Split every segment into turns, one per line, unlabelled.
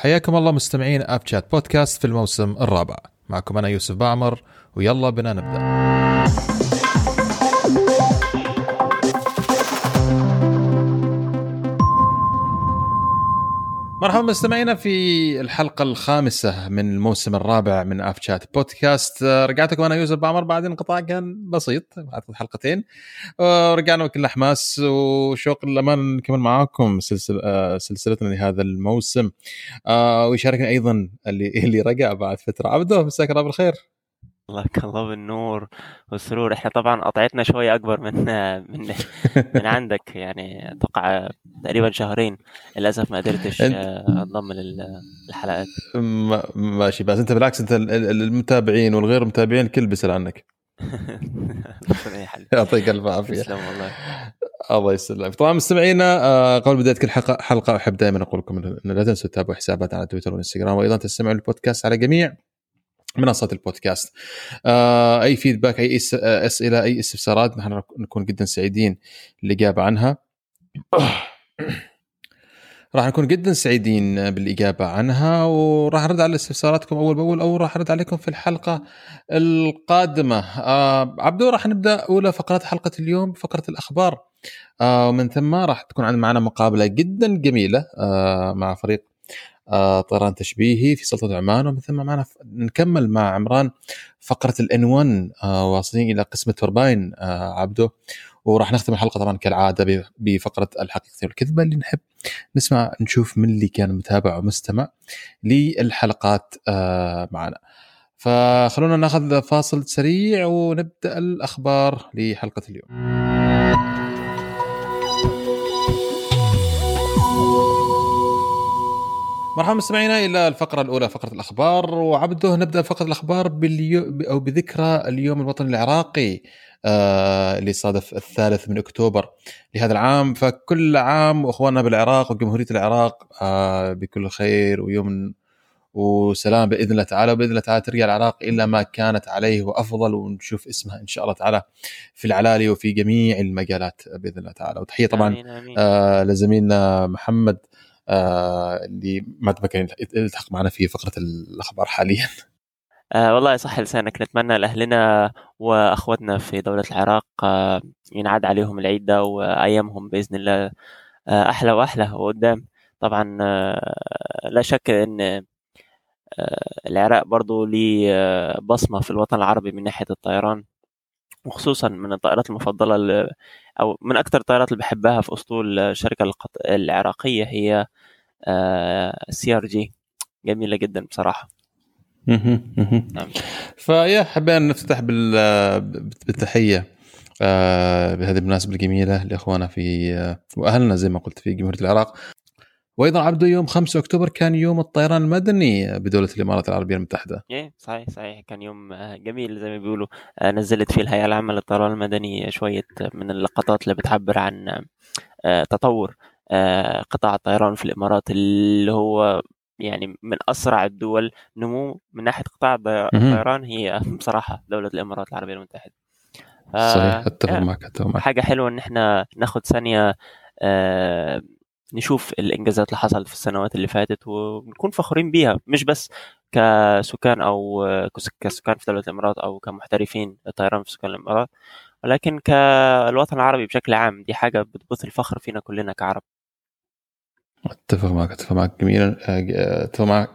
حياكم الله مستمعين AvChat بودكاست في الموسم الرابع. معكم أنا يوسف بعمر ويلا بنا نبدأ. مرحبا مستمعينا في الحلقة الخامسة من الموسم الرابع من AvChat بودكاست رجعتكم أنا يوسف بعمر بعد انقطاع كان بسيط بعد حلقتين ورجعنا بكل حماس وشوق لأن نكمل معاكم سلسلة سلسلتنا لهذا الموسم. ويشاركنا أيضا اللي اللي رجع بعد فترة. عبده مساك الله بالخير.
الله الله بالنور والسرور. إحنا طبعا قطعتنا شوية أكبر من من من عندك يعني أتوقع تقريبا شهرين. للأسف ما قدرتش أنضم للحلقات.
ماشي. بس أنت بالعكس أنت المتابعين والغير متابعين الكل بيسأل عنك. يعطيك ألف عافية.
تسلم والله.
الله يسلمك. طبعا مستمعينا آه، قبل بداية كل حلقه حلقة أحب دائما أقول لكم إن لا تنسوا تتابعوا حساباتنا على تويتر وانستغرام وأيضا تستمعوا للبودكاست على جميع منصات البودكاست. آه أي فيدباك أي أسئلة أي استفسارات نحن نكون جدا سعيدين للإجابة عنها. راح نكون جدا سعيدين بالإجابة عنها وراح نرد على استفساراتكم أول بأول أو راح نرد عليكم في الحلقة القادمة. آه عبدو راح نبدأ أولى فقرات حلقة اليوم فقرة الأخبار. آه ومن ثم راح تكون معنا مقابلة جدا جميلة آه مع فريق آه، طيران تشبيهي في سلطنه عمان ومن ثم معنا نكمل مع عمران فقرة الان 1 آه، واصلين إلى قسم التورباين آه، عبده. وراح نختم الحلقة طبعا كالعادة بفقرة الحقيقة والكذبة. اللي نحب نسمع نشوف من اللي كان متابع ومستمع للحلقات معنا. فخلونا ناخذ فاصل سريع ونبدأ الأخبار لحلقة اليوم. مرحبا مستمعينا إلى الفقرة الأولى فقرة الأخبار. وعبده نبدأ فقرة الأخبار باليو أو بذكرى اليوم الوطني العراقي آه اللي صادف الثالث من أكتوبر لهذا العام. فكل عام وإخواننا بالعراق وجمهورية العراق آه بكل خير ويوم وسلام بإذن الله تعالى. وبإذن الله تعالى ترجع العراق إلى ما كانت عليه وأفضل. ونشوف اسمها إن شاء الله تعالى في العلالي وفي جميع المجالات بإذن الله تعالى. وتحية طبعا آمين آمين. آه لزميلنا محمد اللي ما تمكن يلتحق معنا في فقرة الأخبار حاليا.
آه والله صح لسانك. نتمنى لأهلنا واخوتنا في دولة العراق آه ينعاد عليهم العيد وأيامهم بإذن الله آه أحلى وأحلى وقدام طبعا آه لا شك إن آه العراق برضو ليه آه، بصمة في الوطن العربي من ناحية الطيران وخصوصا من الطائرات المفضلة أو من أكثر الطائرات اللي بحبها في أسطول الشركة العراقية هي ال CRJ جميلة جدا بصراحة.
نعم. فيا حبينا نفتتح بالتحية آه، بهذه المناسبة الجميلة لإخواننا في آه، وأهلنا زي ما قلت في جمهورية العراق. وأيضا عبده يوم 5 أكتوبر كان يوم الطيران المدني بدولة الإمارات العربية المتحدة.
إيه صحيح صحيح. كان يوم آه، جميل زي ما بيقولوا. نزلت فيه الهيئة العامة للطيران المدني شوية من اللقطات اللي بتعبر عن تطور آه، قطاع الطيران في الإمارات اللي هو يعني من أسرع الدول. نمو من ناحية قطاع الطيران هي بصراحة دولة الإمارات العربية المتحدة.
صحيح أتفق معك أتفق معك.
حاجة حلوة إن إحنا ناخد ثانية آه نشوف الإنجازات اللي حصلت في السنوات اللي فاتت ونكون فخورين بيها مش بس كسكان أو كسكان في دولة الإمارات أو كمحترفين الطيران في سكان الإمارات ولكن كالوطن العربي بشكل عام دي حاجة بتبث الفخر فينا كلنا كعرب
أتفق معك أتفق معك جميل أتفق معك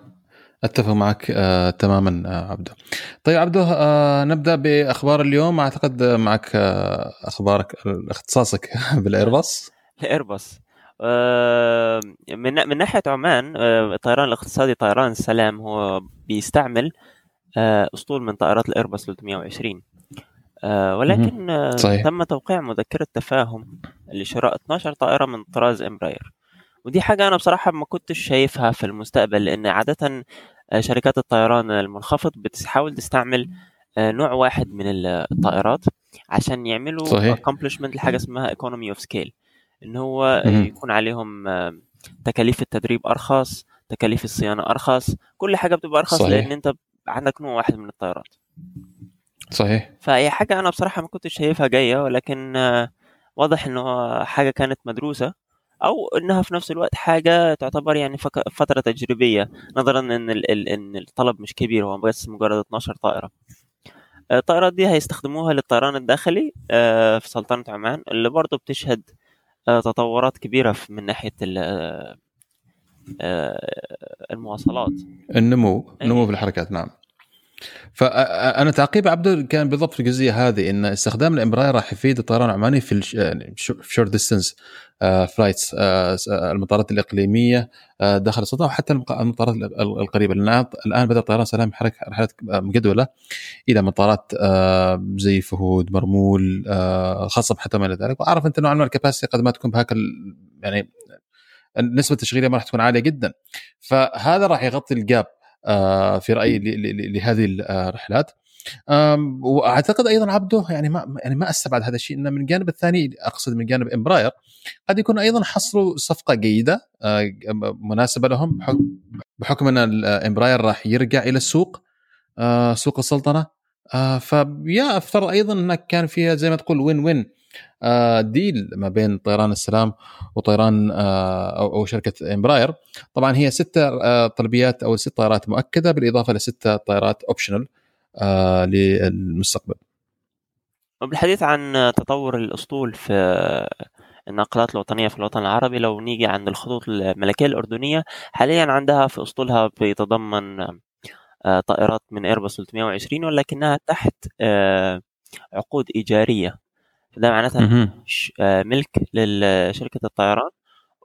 أتفق معك آه، تماما آه، عبده. طيب عبده آه، نبدأ بأخبار اليوم أعتقد معك آه، أخبارك اختصاصك بالايرباص.
الايرباص آه، من من ناحية عمان آه، الطيران الاقتصادي طيران السلام هو بيستعمل آه، أسطول من طائرات الأيرباص 320 ولكن صحيح. تم توقيع مذكرة تفاهم لشراء 12 طائرة من طراز إمبراير. ودي حاجة أنا بصراحة ما كنتش شايفها في المستقبل لأن عادة آه، شركات الطيران المنخفض بتحاول تستعمل آه، نوع واحد من الطائرات عشان يعملوا accomplishment لحاجة اسمها economy of scale. إن هو يكون عليهم آه، تكاليف التدريب أرخص تكاليف الصيانة أرخص كل حاجة بتبقى أرخص صحيح. لأن أنت عندك نوع واحد من الطائرات
صحيح.
فهي حاجة أنا بصراحة ما كنتش شايفها جاية ولكن واضح إنه حاجة كانت مدروسة أو إنها في نفس الوقت حاجة تعتبر يعني فترة تجريبية نظرا إن إن الطلب مش كبير هو بس مجرد 12 طائرة. الطائرات دي هيستخدموها للطيران الداخلي آه، في سلطنة عمان اللي برضه بتشهد آه، تطورات كبيرة في- من ناحية ال- آه، آه، المواصلات
النمو. النمو في الحركات نعم فانا تعقيب عبده كان بالضبط في الجزئية هذه إن استخدام الامبراير راح يفيد الطيران العماني في short distance flights المطارات الإقليمية آه، داخل السلطنة وحتى المطارات ال- ال- القريبة. لأن الآن بدأ الطيران سلام يحرك رحلات مجدولة إلى مطارات آه، زي فهود مرمول آه، خاصة حتى ما إلى ذلك. وأعرف أنت نوعا ما ال capacity قد ما تكون بهذاك يعني النسبة التشغيليه ما راح تكون عالية جدا. فهذا راح يغطي ال gap آه، في رأيي لهذه الرحلات. آم، وأعتقد أيضا عبده يعني ما يعني ما أستبعد هذا الشيء إنه من الجانب الثاني أقصد من جانب امبراير قد يكون أيضا حصلوا صفقة جيدة آه، مناسبة لهم بحكم أن الامبراير راح يرجع إلى السوق آه، سوق السلطنة. آه، فيا أفترض أيضا إنك كان فيها زي ما تقول win win آه، deal ما بين طيران السلام وطيران آه، أو شركة امبراير طبعا هي ستة آه، طلبيات أو ست طائرات مؤكدة بالإضافة لستة طائرات optional للمستقبل.
وبالحديث عن تطور الأسطول في الناقلات الوطنية في الوطن العربي لو نيجي عند الخطوط الملكية الأردنية حاليا عندها في أسطولها بيتضمن آه، طائرات من ايرباص 320 ولكنها تحت آه، عقود إيجارية. ده معناتها آه، ملك لشركة الطيران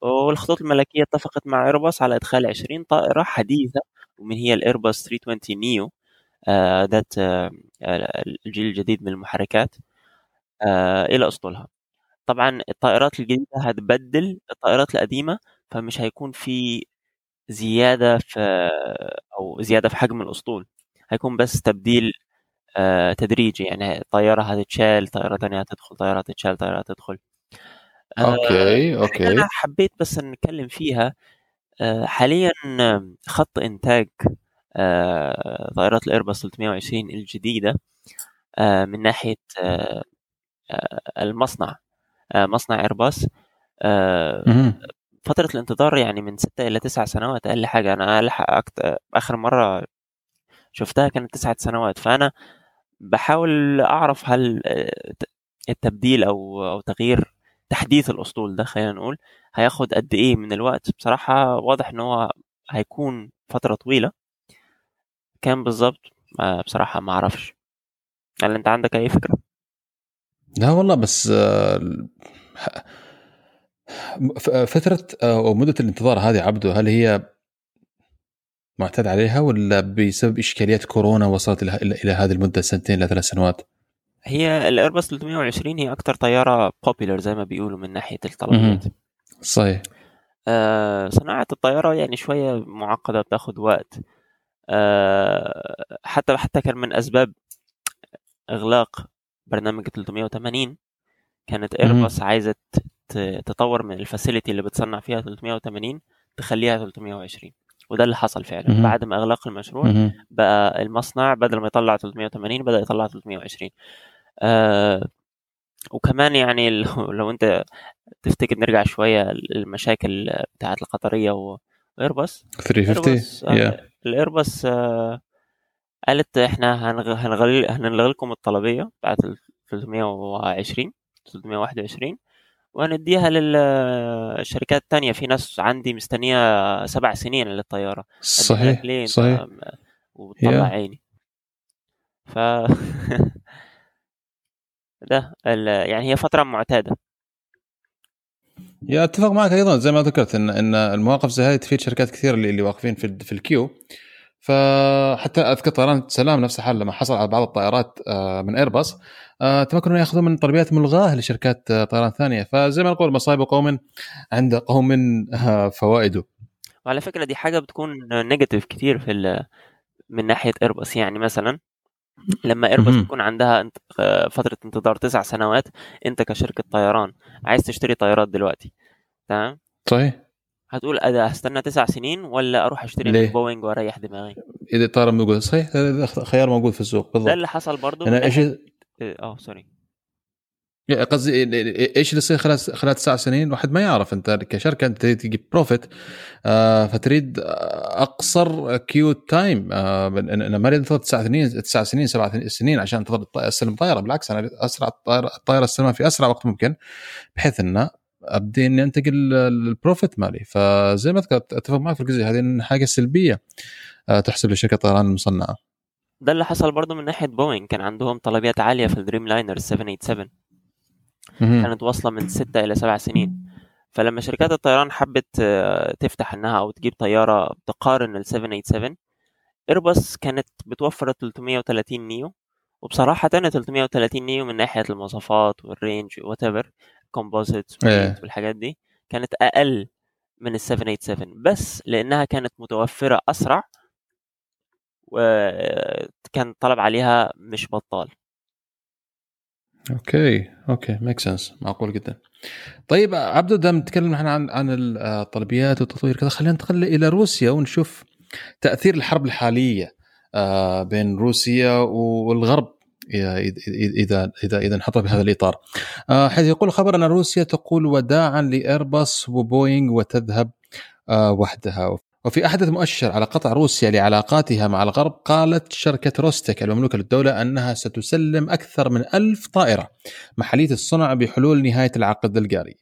والخطوط الملكية اتفقت مع ايرباص على إدخال 20 طائرة حديثة ومن هي الايرباص 320 نيو آه، ذات آه، الجيل الجديد من المحركات آه، إلى أسطولها. طبعا الطائرات الجديدة هتبدل الطائرات القديمة فمش هيكون في زيادة في أو زيادة في حجم الأسطول هيكون بس تبديل تدريجي. يعني طيارة هتتشال طيارة تانية هتدخل طيارة هتتشال طيارة هتدخل آه،
أوكي
حاجة
أوكي.
أنا حبيت بس نتكلم فيها. آه، حاليا خط إنتاج آه، طائرات الإيرباص 320 الجديدة آه، من ناحية آه، آه، المصنع آه، مصنع آه،
مهم.
فترة الانتظار يعني من ستة إلى تسع سنوات أقل حاجة. أنا أكت... آخر مرة شفتها كانت تسعة سنوات. فأنا بحاول أعرف هل آه، التبديل أو أو تغيير تحديث الأسطول ده خلينا نقول هياخد قد إيه من الوقت؟ بصراحة واضح إن هو هيكون فترة طويلة. كام بالظبط بصراحة ما أعرفش. هل أنت عندك أي فكرة؟
لا والله بس آه، ف- فترة آه، أو مدة الانتظار هذه عبده هل هي معتاد عليها ولا بسبب إشكاليات كورونا وصلت إلى هذه المدة سنتين إلى ثلاث سنوات؟
هي الإيرباص 320 هي أكتر طيارة popular زي ما بيقولوا من ناحية الطلبيات
صحيح.
آه، صناعة الطيارة يعني شوية معقدة بتاخد وقت. آه، حتى حتى كان من أسباب إغلاق برنامج 380 كانت ايرباص ت- تطور من ال facility اللي بتصنع فيها 380 تخليها 320 وده اللي حصل فعلا.
مهم.
بعد ما اغلاق المشروع
مهم.
بقى المصنع بدل ما يطلع 380 بدأ يطلع 320 آه وكمان يعني لو, لو أنت تفتكر نرجع شوية المشاكل بتاعت القطرية و- وايرباص
350
ايرباص آه،
يا
الايرباص آه قالت إحنا هنغلي هنلغي لكم الطلبية بتاعت ال 320 321 وهنديها للشركات التانية في ناس عندي مستنية سبع سنين للطيارة. أديها
صحيح
ليه؟
صحيح.
وتطلع
يا.
عيني. ف ده ال... يعني هي فترة معتادة.
يا أتفق معك أيضا. زي ما ذكرت إن إن المواقف زي هذه تفيد شركات كثير اللي, اللي واقفين في في الكيو. فحتى أذكر طيران سلام نفس الحال لما حصل على بعض الطائرات آه، من ايرباص آه، تمكنوا ان ياخذوا من طلبيات ملغاة لشركات آه، طيران ثانية. فزي ما نقول مصائب قوم عند قوم فوائده.
وعلى فكرة دي حاجة بتكون نيجاتيف كتير في. من ناحية ايرباص يعني مثلا لما ايرباص. يكون عندها فترة انتظار تسع سنوات انت كشركة طيران عايز تشتري طيارات دلوقتي. تمام؟
صحيح.
هتقول أنا هستنى تسع سنين ولا أروح أشتري
ليه؟
بوينج وأريح دماغي؟
هذا خيار موجود. صحيح هذا خيار موجود في السوق
ده
بالضبط
اللي حصل برضو. من
أنا إيش
ناحية آه sorry
قصدي إيش اللي يصير خلال خلال تسع سنين؟ واحد ما يعرف. أنت كشركة أنت تجيب profit آه فتريد أقصر queue time آه ما أريد أنتظر تسع سنين تسع سنين سبع سنين عشان استلم طائره بالعكس أنا أسرع الطائره الطائره استلمها في أسرع وقت ممكن بحيث انه أبدي إني أنتقل ال profit مالي. فزي ما ذكرت أتفق معك في الجزئيه هذه حاجة سلبية آه تحسب لشركة الطيران المصنعة.
ده اللي حصل برضه من ناحية بوينغ كان عندهم طلبيات عالية في ال Dreamliner 787 كانت واصلة من ستة إلى سبع سنين. فلما شركات الطيران حبت آه، تفتح إنها أو تجيب طيارة تقارن ال 787 ايرباص كانت بتوفر ال 330 neo. وبصراحة ال 330 neo من ناحية المواصفات وال range whatever composite والحاجات دي كانت أقل من ال 787 بس لأنها كانت متوفرة أسرع وكان الطلب عليها مش بطال.
okay okay make sense معقول جدا. طيب عبدو دام نتكلم إحنا عن عن الطلبيات والتطوير كذا خلينا ننتقل إلى روسيا ونشوف تأثير الحرب الحالية آه، بين روسيا والغرب. إذا إذا إذا إذا انحط بهذا الإطار. آه، حيث يقول خبر أن روسيا تقول وداعا لايرباص وبوينغ وتذهب آه، وحدها. وفي أحدث مؤشر على قطع روسيا لعلاقاتها مع الغرب قالت شركة روستك المملوكة للدولة أنها ستسلم أكثر من ألف طائرة محلية الصنع بحلول نهاية العقد الجاري.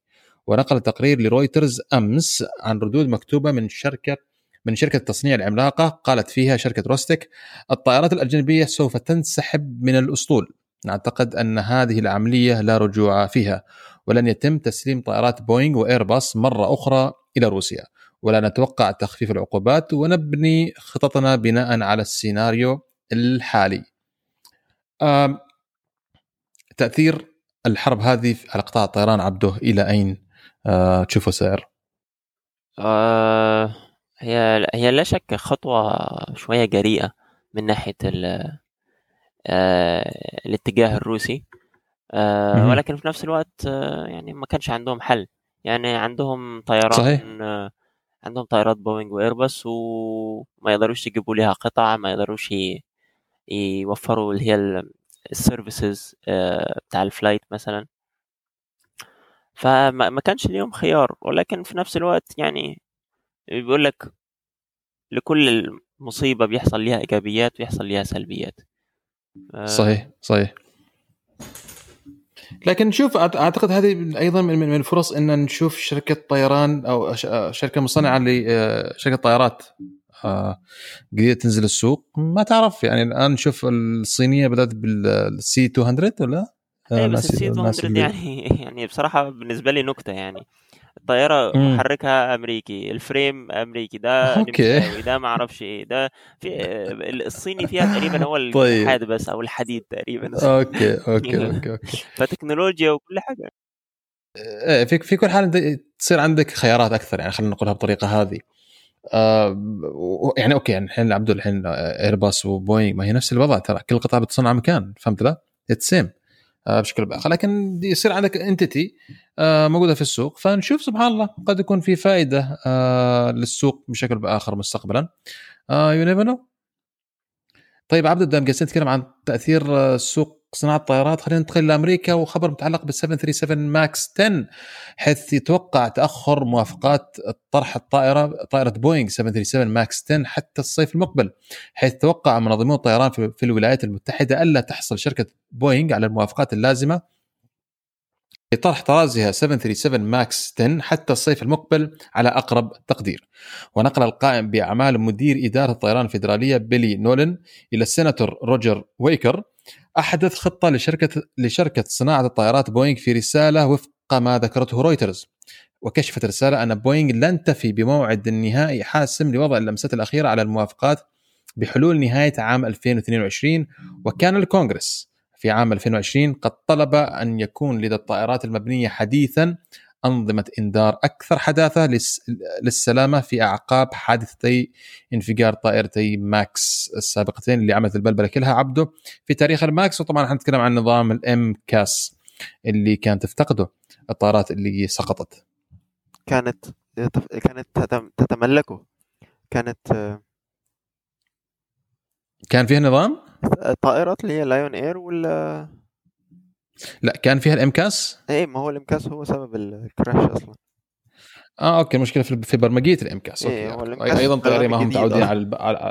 ونقل تقرير لرويترز أمس عن ردود مكتوبة من شركة من شركة التصنيع العملاقة قالت فيها شركة روستك الطائرات الأجنبية سوف تنسحب من الأسطول. نعتقد أن هذه العملية لا رجوع فيها ولن يتم تسليم طائرات بوينغ وإيرباص مرة أخرى إلى روسيا. ولا نتوقع تخفيف العقوبات ونبني خططنا بناء على السيناريو الحالي. تأثير الحرب هذه على قطاع الطيران عبده إلى أين؟ آه، تشوفه سائر؟
آه هي هي لا شك خطوة شوية جريئة من ناحية آه الاتجاه الروسي. آه ولكن في نفس الوقت آه يعني ما كانش عندهم حل. يعني عندهم طيران صحيح. عندهم طائرات بوينغ وايرباص وما يقدروش يجيبوا لها قطع ما يقدروش يوفروا اللي هي ال services بتاع الفلايت مثلا. فما كانش اليوم خيار. ولكن في نفس الوقت يعني بيقول لك لكل مصيبه بيحصل ليها إيجابيات ويحصل ليها سلبيات.
آه، صحيح صحيح. لكن شوف أعتقد هذه أيضا من الفرص إن نشوف شركة طيران أو شركة مصنعة لشركه طائرات آه، جديدة تنزل السوق. ما تعرف يعني الآن نشوف الصينية بدأت بالسي 200 ولا؟
إيه بس السي 200 يعني يعني بصراحة بالنسبة لي نكتة يعني. الطياره محركها أمريكي الفريم أمريكي ده أوكي. ده ما أعرفش إيه ده في الصيني فيها تقريبا هو طيب. الحاد بس أو الحديد تقريبا.
أوكي أوكي أوكي أوكي.
فتكنولوجيا وكل حاجة.
إيه في في كل حال تصير عندك خيارات أكثر يعني خلينا نقولها بالطريقة هذه. آه يعني أوكي يعني الحين عبدو الحين ايرباص وبوينغ ما هي نفس الوضع ترى كل قطعه بتصنع مكان فهمت لا؟ it's same آه، بشكل بآخر. لكن يصير عندك entity آه، موجودة في السوق. فنشوف سبحان الله قد يكون في فائدة آه، للسوق بشكل بآخر مستقبلا. you never know طيب عبده دام قاعد نتكلم عن تأثير سوق صناعة الطائرات خلينا ندخل لامريكا وخبر متعلق بال 737 Max 10 حيث يتوقع تأخر موافقات طرح الطائرة طائرة بوينغ 737 Max 10 حتى الصيف المقبل حيث توقع منظمون الطيران في الولايات المتحدة ألا تحصل شركة بوينغ على الموافقات اللازمة. لطرح طرازها 737 Max 10 حتى الصيف المقبل على أقرب تقدير. ونقل القائم بأعمال مدير إدارة الطيران الفيدرالية بيلي نولن إلى السيناتور روجر ويكر أحدث خطة لشركه لشركة صناعة الطائرات بوينغ في رسالة وفق ما ذكرته رويترز وكشفت الرسالة أن بوينغ لن تفي بموعد النهائي حاسم لوضع اللمسات الأخيرة على الموافقات بحلول نهاية عام 2022 وكان الكونغرس في عام 2020 قد طلب أن يكون لدى الطائرات المبنية حديثا أنظمة إنذار أكثر حداثة للسلامة في أعقاب حادثتي انفجار طائرتي Max السابقتين اللي عملت البلبلة كلها عبده في تاريخ ال Max. وطبعا حنتكلم عن نظام ال MCAS اللي كانت تفتقده الطائرات اللي سقطت.
كانت كانت تتملكه. كانت
كان فيها نظام؟
الطائرات اللي هي Lion Air ولا
لا كان فيها ال
MCAS؟ إيه ما هو ال MCAS هو سبب ال crash
أصلا. آه okay المشكلة في في برمجية ال MCAS.
okay إيه،
يعني. أيضا الطيارين ما هم متعودين. على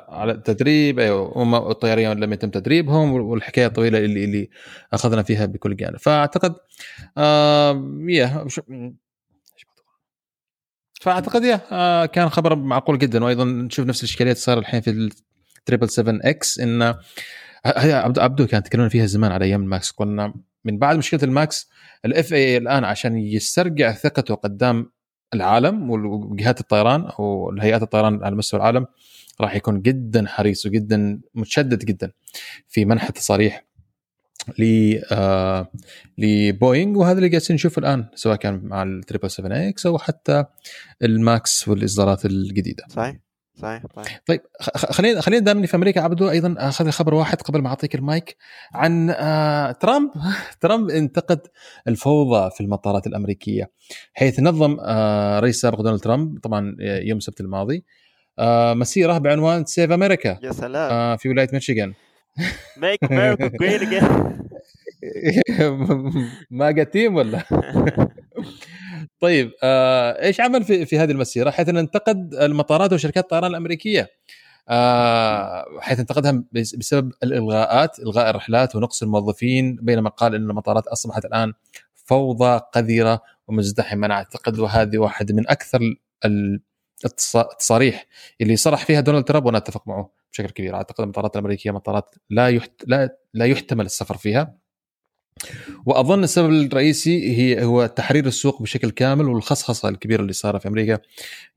على التدريب. أيوه هم الطيارين لم يتم تدريبهم والحكاية الطويلة اللي اللي أخذنا فيها بكل جانب. فأعتقد آه يا فأعتقد يا آه كان خبر معقول جدا. وأيضا نشوف نفس الإشكاليات صار الحين في ال triple 7 X إن هي عبدو عبدو كان تكلمنا فيها زمان على أيام ال Max. قلنا من بعد مشكلة ال Max ال FAA الآن عشان يسترجع ثقته قدام العالم وجهات الطيران أو الهيئات الطيران على مستوى العالم راح يكون جدا حريص وجدا متشدد جدا في منح التصاريح ل آه لبوينغ. وهذا اللي قاعدين نشوفه الآن سواء كان مع ال triple 7 X أو حتى ال Max والإصدارات الجديدة.
صحيح. صحيح صحيح.
طيب خلينا خلينا دامني في أمريكا عبدو أيضا أخذ خبر واحد قبل ما أعطيك المايك عن آه ترامب. ترامب انتقد الفوضى في المطارات الأمريكية حيث نظم آه رئيس السابق دونالد ترامب طبعا يوم السبت الماضي آه مسيرة بعنوان سيف أمريكا
يا سلام.
آه في ولاية ميشيغان.
ميك أمريكا جريت
ما قتيم ولا؟ طيب آه إيش عمل في في هذه المسيرة؟ حيث انتقد المطارات وشركات الطيران الأمريكية. آه حيث انتقدها بس- بسبب الإلغاءات إلغاء الرحلات ونقص الموظفين بينما قال إن المطارات أصبحت الآن فوضى قذرة ومزدحمة. أنا أعتقد وهذه واحد من أكثر ال- التص- التصاريح اللي صرح فيها دونالد ترامب وأنا أتفق معه بشكل كبير. أعتقد المطارات الأمريكية مطارات لا يحت... لا لا يحتمل السفر فيها. وأظن السبب الرئيسي هي هو تحرير السوق بشكل كامل والخصخصة الكبيرة اللي صار في أمريكا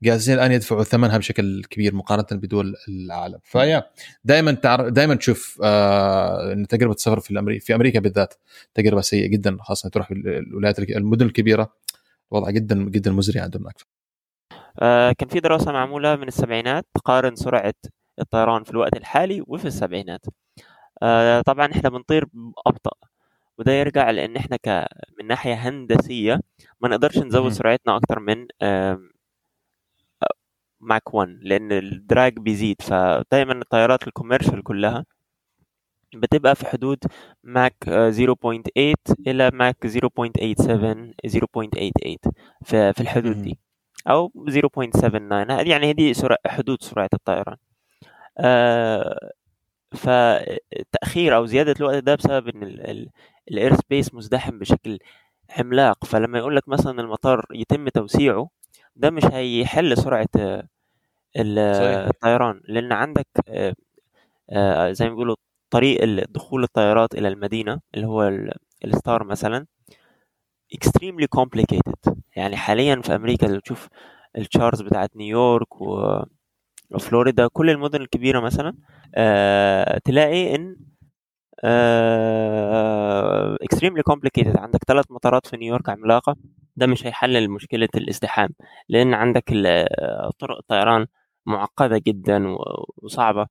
جالسين الآن يدفعوا ثمنها بشكل كبير مقارنة بدول العالم. فيا دائما تعرف دائما تشوف آه إن تجربة السفر في الامريكا في أمريكا بالذات تجربة سيئة جدا خاصة تروح الولايات المدن الكبيرة. الوضع جدا جدا مزري عندهم هناك
آه، كان في دراسة معمولة من السبعينات تقارن سرعة الطيران في الوقت الحالي وفي السبعينات. آه، طبعا إحنا بنطير أبطأ وده يرجع لأن إحنا ك من ناحية هندسية ما نقدرش نزود. سرعتنا أكتر من آم، آه، ماك 1 لأن ال drag بيزيد فدايما الطيارات ال commercial كلها بتبقى في حدود ماك آه، 0.8 إلى ماك 0.87 0.88 في في الحدود. دي أو 0.79 هذه يعني هذه سرعة حدود سرعة الطيران آه فالتأخير أو زيادة الوقت ده بسبب إن ال air space مزدحم بشكل عملاق. فلما يقول لك مثلا المطار يتم توسيعه ده مش هيحل سرعة آه،. الطيران. لأن عندك آه، آه، زي ما بيقولوا طريق دخول الطيارات إلى المدينة اللي هو ال- ال STAR مثلا extremely complicated. يعني حاليا في أمريكا لو تشوف ال charts بتاعت نيويورك و- وفلوريدا كل المدن الكبيرة مثلا آه تلاقي إن آه extremely complicated. عندك ثلاث مطارات في نيويورك عملاقة. ده مش هيحلل مشكلة الازدحام لأن عندك طرق الطيران معقدة جدا وصعبة.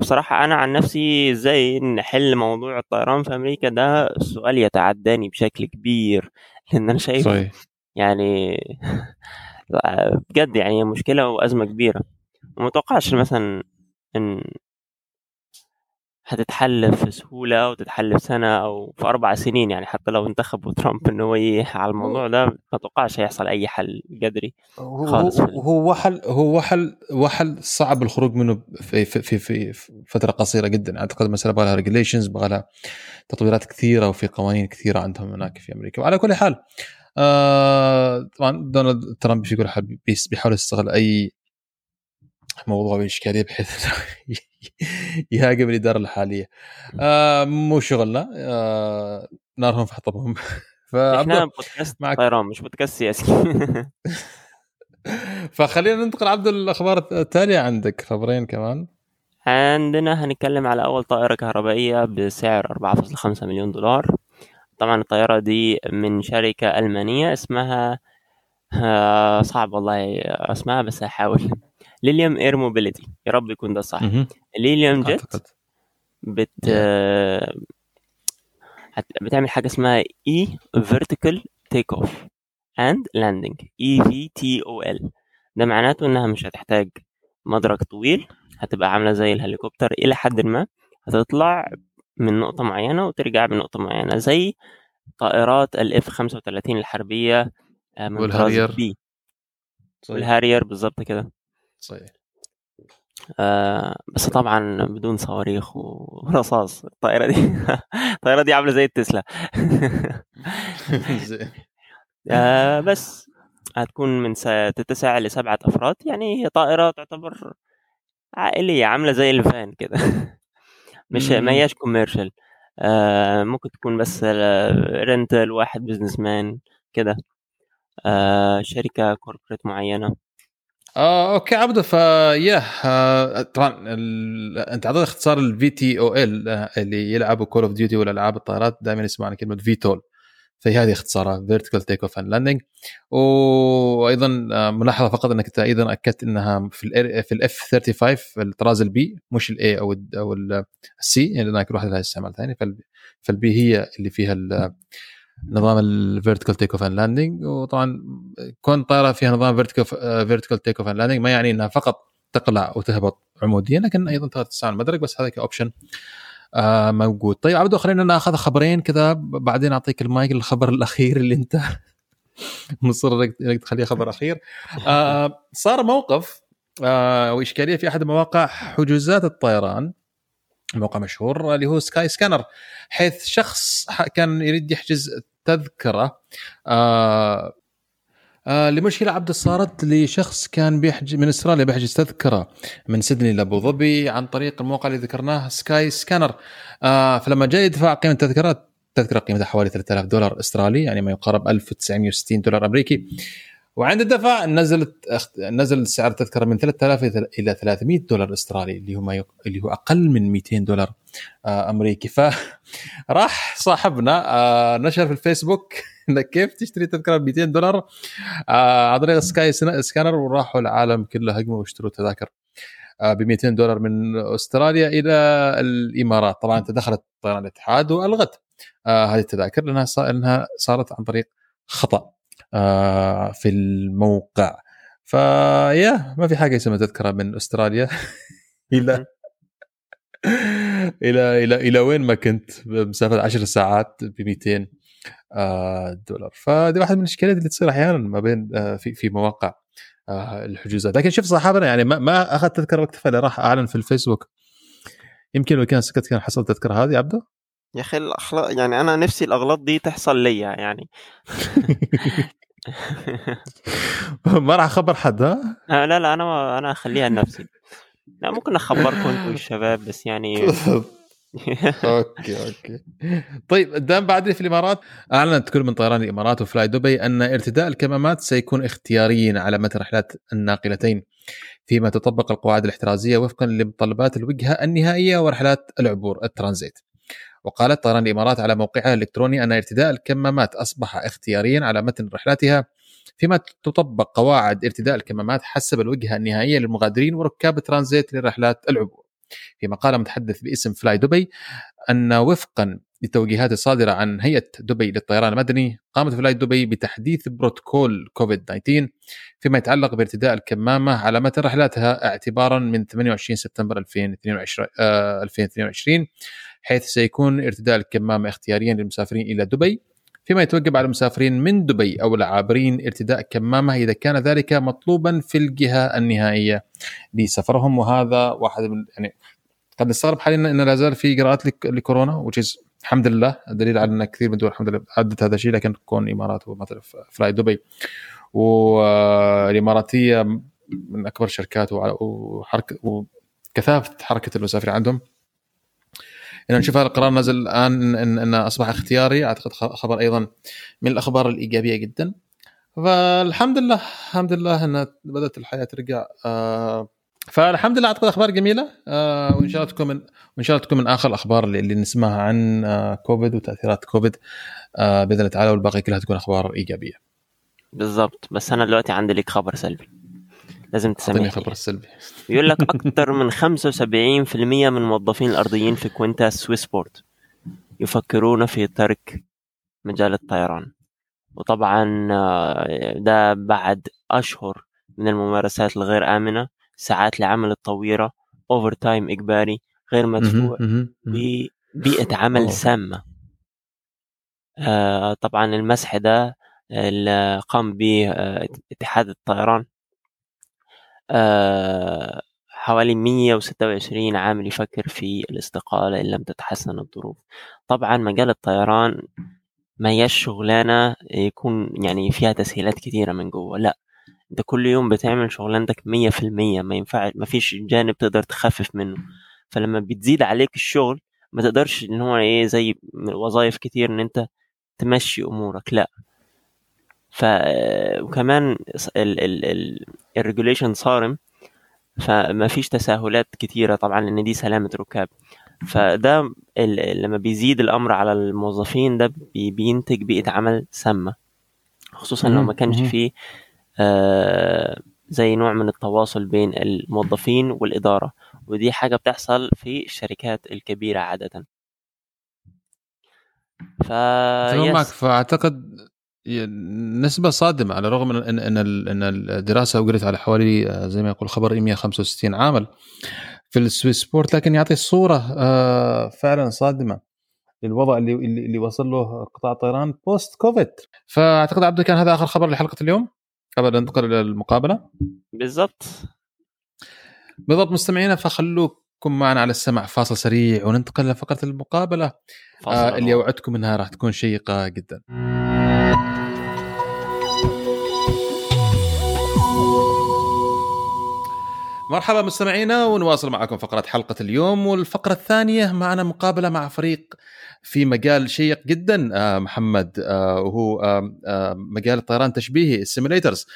بصراحة أنا عن نفسي إزاي نحل موضوع الطيران في أمريكا؟ ده سؤال يتعداني بشكل كبير لأن أنا شايف
صحيح.
يعني بجد يعني مشكلة وأزمة كبيرة. ومتوقعش مثلا إن هتتحل في سهولة وتتحل في سنة أو في أربع سنين يعني حتى لو انتخبوا ترامب إن هو يح على الموضوع ده ما أتوقعش هيحصل أي حل جذري
هو
خالص.
هو وحل هو وحل وحل صعب الخروج منه في في في, في فترة قصيرة جدا أعتقد المسألة بغى لها regulations بغى لها تطويرات كثيرة وفي قوانين كثيرة عندهم هناك في أمريكا وعلى كل حال آه طبعا دونالد ترامب في كل حال بيس- بيحاول يستغل أي موضوع باشكاليه بحيث يهاجم الإدارة الحالية. آه مو شغلنا. آه نارهم في حطبهم. فعبد
بودكاست
معك.
طيران مش بودكاست سياسي.
فخلينا ننتقل عبد الأخبار التالية عندك خبرين كمان.
عندنا هنتكلم على أول طائرة كهربائية بسعر 4.5 مليون دولار. طبعا الطائرة دي من شركة ألمانية اسمها آه، صعب والله اسمها بس هحاول. ليليوم إير موبيليتي. يا رب يكون ده صح. جيت
أعتقد.
بت هت- بتعمل حاجة اسمها اي فيرتيكال تيك اوف اند لاندنج اي في تي أو ال ده معناته إنها مش هتحتاج مدرج طويل هتبقى عاملة زي الهليكوبتر إلى حد ما. هتطلع من نقطة معينة وترجع من نقطة معينة زي طائرات ال F 35 الحربية آه، من
والهارير.
B
صحيح.
والهارير بالضبط كده.
صحيح.
آه بس طبعا بدون صواريخ ورصاص. الطائرة دي الطائرة دي عاملة زي التسلا. آه بس هتكون من تتسع لسبعة أفراد. يعني هي طائرة تعتبر عائلية عاملة زي الفان كده. مش. ما هياش commercial آه ممكن تكون بس rental واحد businessman كده. آه شركة corporate معينة.
آه okay عبده فيا آه طبعا. أنت اعطيت اختصار ال VTOL اللي يلعبوا Call of Duty ولا ألعاب الطائرات دائما يسمعوا عن كلمه VTOL فهي هذه اختصارها vertical take off and landing وأيضا آه، ملاحظة فقط إنك أيضا أكدت إنها في ال في ال F 35 في الطراز ال B مش ال A أو ال أو ال C يعني لأن كل واحد لها استعمال ثاني فال- فال B هي اللي فيها نظام ال vertical take off and landing وطبعا كون طائره فيها نظام vertical vertical take off and landing ما يعني إنها فقط تقلع وتهبط عموديا لكن أيضا تقدر تستعمل المدرج بس هذا ك option آه موجود. طيب عبدو خلينا ناخذ خبرين كذا بعدين أعطيك المايك للخبر الأخير اللي أنت مصر انك تخليه خبر أخير. آه صار موقف آه وإشكالية في أحد مواقع حجوزات الطيران موقع مشهور اللي هو سكاي سكانر حيث شخص كان يريد يحجز تذكرة. آه آه لمشكله عبد صارت لشخص كان بيحجز من إستراليا بيحجز تذكرة من سيدني لابو ظبي عن طريق الموقع اللي ذكرناه سكاي سكانر. آه فلما جاء يدفع قيمة التذكرة التذكره قيمتها حوالي 3000 دولار إسترالي يعني ما يقارب 1960 دولار أمريكي. وعند الدفع نزلت نزل سعر التذكره من 3000 إلى- إلى 300 دولار أسترالي اللي هو. اللي هو أقل من 200 دولار آه أمريكي. فراح صاحبنا آه نشر في الفيسبوك إنك كيف تشتري تذكرة ب 200 دولار؟ آه عن طريق سكاي سكانر وراحوا العالم كله هجموا واشتروا تذاكر ب 200 دولار من أستراليا إلى الإمارات. طبعا تدخلت طيران الاتحاد والغت هذه التذاكر لأنها صار لأنها صارت عن طريق خطأ. في الموقع. فيا ما في حاجة اسمها تذكرة من أستراليا. إلى إلى إلى إلى وين ما كنت بمسافه 10 ساعات ب 200 آه، دولار. فهذه واحدة من الإشكاليات اللي تصير أحيانا ما بين آه، في في مواقع آه، الحجوزات. لكن شوف صاحبنا يعني ما, ما اخذ تذكرة واكتفى اللي راح أعلن في الفيسبوك. يمكن لو كان سكت كان حصل تذكرة هذه عبده
يا أخي الأخلاق يعني أنا نفسي الأغلاط دي تحصل ليا يعني.
ما راح أخبر حد ها؟
آه، لا لا أنا أنا أخليها لنفسي. لا ممكن أخبركم أنتم الشباب بس يعني
okay okay. طيب دام بعد في الإمارات أعلنت كل من طيران الإمارات وفلاي دبي أن ارتداء الكمامات سيكون اختياريا على متن رحلات الناقلتين. فيما تطبق القواعد الاحترازية وفقا لمتطلبات الوجهة النهائية ورحلات العبور الترانزيت. وقالت طيران الإمارات على موقعها الإلكتروني أن ارتداء الكمامات أصبح اختياريا على متن رحلاتها فيما تطبق قواعد ارتداء الكمامات حسب الوجهة النهائية للمغادرين وركاب الترانزيت لرحلات العبور. فيما قال متحدث باسم فلاي دبي أن وفقا للتوجيهات الصادره عن هيئة دبي للطيران المدني قامت فلاي دبي بتحديث بروتوكول كوفيد 19 فيما يتعلق بارتداء الكمامة على متن رحلاتها اعتبارا من 28 سبتمبر 2022 آه 2022 حيث سيكون ارتداء الكمامة اختياريا للمسافرين إلى دبي فيما يتوجب على المسافرين من دبي أو العابرين ارتداء كمامة إذا كان ذلك مطلوبا في الجهة النهائية لسفرهم. وهذا واحد من يعني قد نستغرب حاليا إن لا زال في إجراءات لك- لكورونا وتشيز الحمد لله دليل على إن كثير من الدول الحمد لله عدت هذا الشيء لكن كون الإمارات ومثلا فلاي دبي. والإماراتية من أكبر الشركات وحركه وكثافة حركة المسافرين عندهم ان نشوف هذا القرار نزل الآن ان انه أصبح اختياري. أعتقد خبر أيضا من الأخبار الإيجابية جدا. فالحمد لله الحمد لله إن بدأت الحياة ترجع. آه فالحمد لله أعتقد أخبار جميلة. آه وإن شاء الله تكون من وإن شاء الله تكون من آخر الأخبار اللي, اللي نسمعها عن آه كوفيد وتأثيرات كوفيد. بإذن الله تعالى والباقي كلها تكون أخبار إيجابية.
بالضبط. بس أنا دلوقتي عندي لك خبر سلبي. لازم تسمعني
الخبر السلبي.
يقول لك أكثر من 75% من الموظفين الارضيين في كوانتاس وسويسبورت يفكرون في ترك مجال الطيران وطبعا آه، ده بعد أشهر من الممارسات الغير آمنة ساعات العمل الطويله overtime إجباري غير مدفوع. ببيئه عمل. سامة آه، طبعا المسح ده اللي قام به آه، اتحاد الطيران حوالي 126 عامل يفكر في الاستقالة إن لم تتحسن الظروف. طبعا مجال الطيران ما هياش شغلانة يكون يعني فيها تسهيلات كتيرة من جوه لأ أنت كل يوم بتعمل شغلانتك مية في المية ما ينفع ما فيش جانب تقدر تخفف منه. فلما بتزيد عليك الشغل ما تقدرش إن هو إيه زي وظائف كتير إن أنت تمشي أمورك لأ. ف وكمان الريجوليشن صارم فما فيش تساهلات كتيرة طبعا لأن دي سلامة ركاب. فده لما بيزيد الأمر على الموظفين ده بينتج بيئة عمل سامة. خصوصا لو ما كانش فيه آه زي نوع من التواصل بين الموظفين والإدارة. ودي حاجة بتحصل في الشركات الكبيرة عادة.
ف فأعتقد نسبة صادمة على الرغم من ان إن إن الدراسة اجرت على حوالي آه، زي ما يقول الخبر 165 عامل في السويس سبورت لكن يعطي صورة آه، فعلا صادمة للوضع اللي اللي وصل له قطاع الطيران post COVID فأعتقد عبد كان هذا آخر خبر لحلقة اليوم؟ قبل أن ننتقل إلى المقابلة؟
بالضبط.
بالضبط مستمعينا فخلوكم معنا على السمع فاصل سريع وننتقل لفقره المقابلة. آه اللي اوعدكم إنها راح تكون شيقة جدا. مرحبا مستمعينا ونواصل معكم فقرة حلقة اليوم والفقرة الثانية معنا مقابلة مع فريق في مجال شيق جدا آه، محمد آه، وهو آه، مجال الطيران التشبيهي السيميليترز.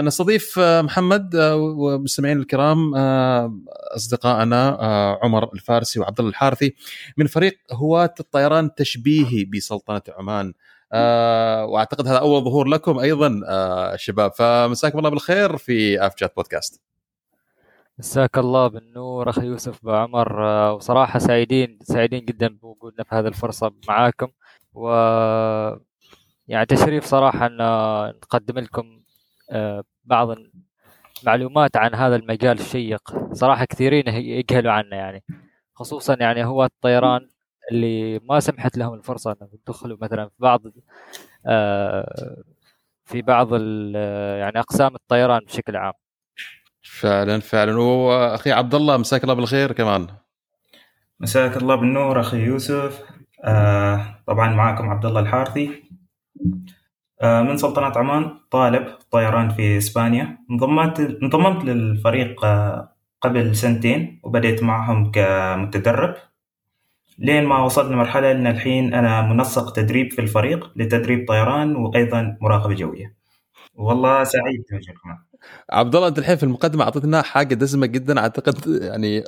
نستضيف محمد ومستمعين الكرام أصدقائنا عمر الفارسي وعبد الله الحارثي من فريق هواة الطيران التشبيهي بسلطنة عمان. وأعتقد هذا أول ظهور لكم أيضا شباب. فمساكم الله بالخير في اف جات بودكاست
مساك الله بالنور أخي يوسف بعمر آه، وصراحة سعيدين سعيدين جدا بوجودنا في هذه الفرصة معاكم. و يعني تشريف صراحة أن نقدم لكم آه، بعض المعلومات عن هذا المجال الشيق. صراحة كثيرين يجهلوا عنه يعني خصوصا يعني هو الطيران. اللي ما سمحت لهم الفرصة أنهم يدخلوا مثلا في بعض آه، في بعض يعني أقسام الطيران بشكل عام.
فعلا فعلا. واخي عبد الله مساك الله بالخير كمان.
مساك الله بالنور أخي يوسف. آه طبعا معاكم عبد الله الحارثي. آه من سلطنة عمان طالب طيران في إسبانيا. انضمت انضممت للفريق آه قبل سنتين وبدأت معهم كمتدرب. لين ما وصلت لمرحلة إن الحين أنا منسق تدريب في الفريق لتدريب طيران وأيضا مراقبة جوية. والله سعيد بوجودكم
عبد الله أنت الحين في المقدمة أعطيتنا حاجة دسمة جدا. أعتقد يعني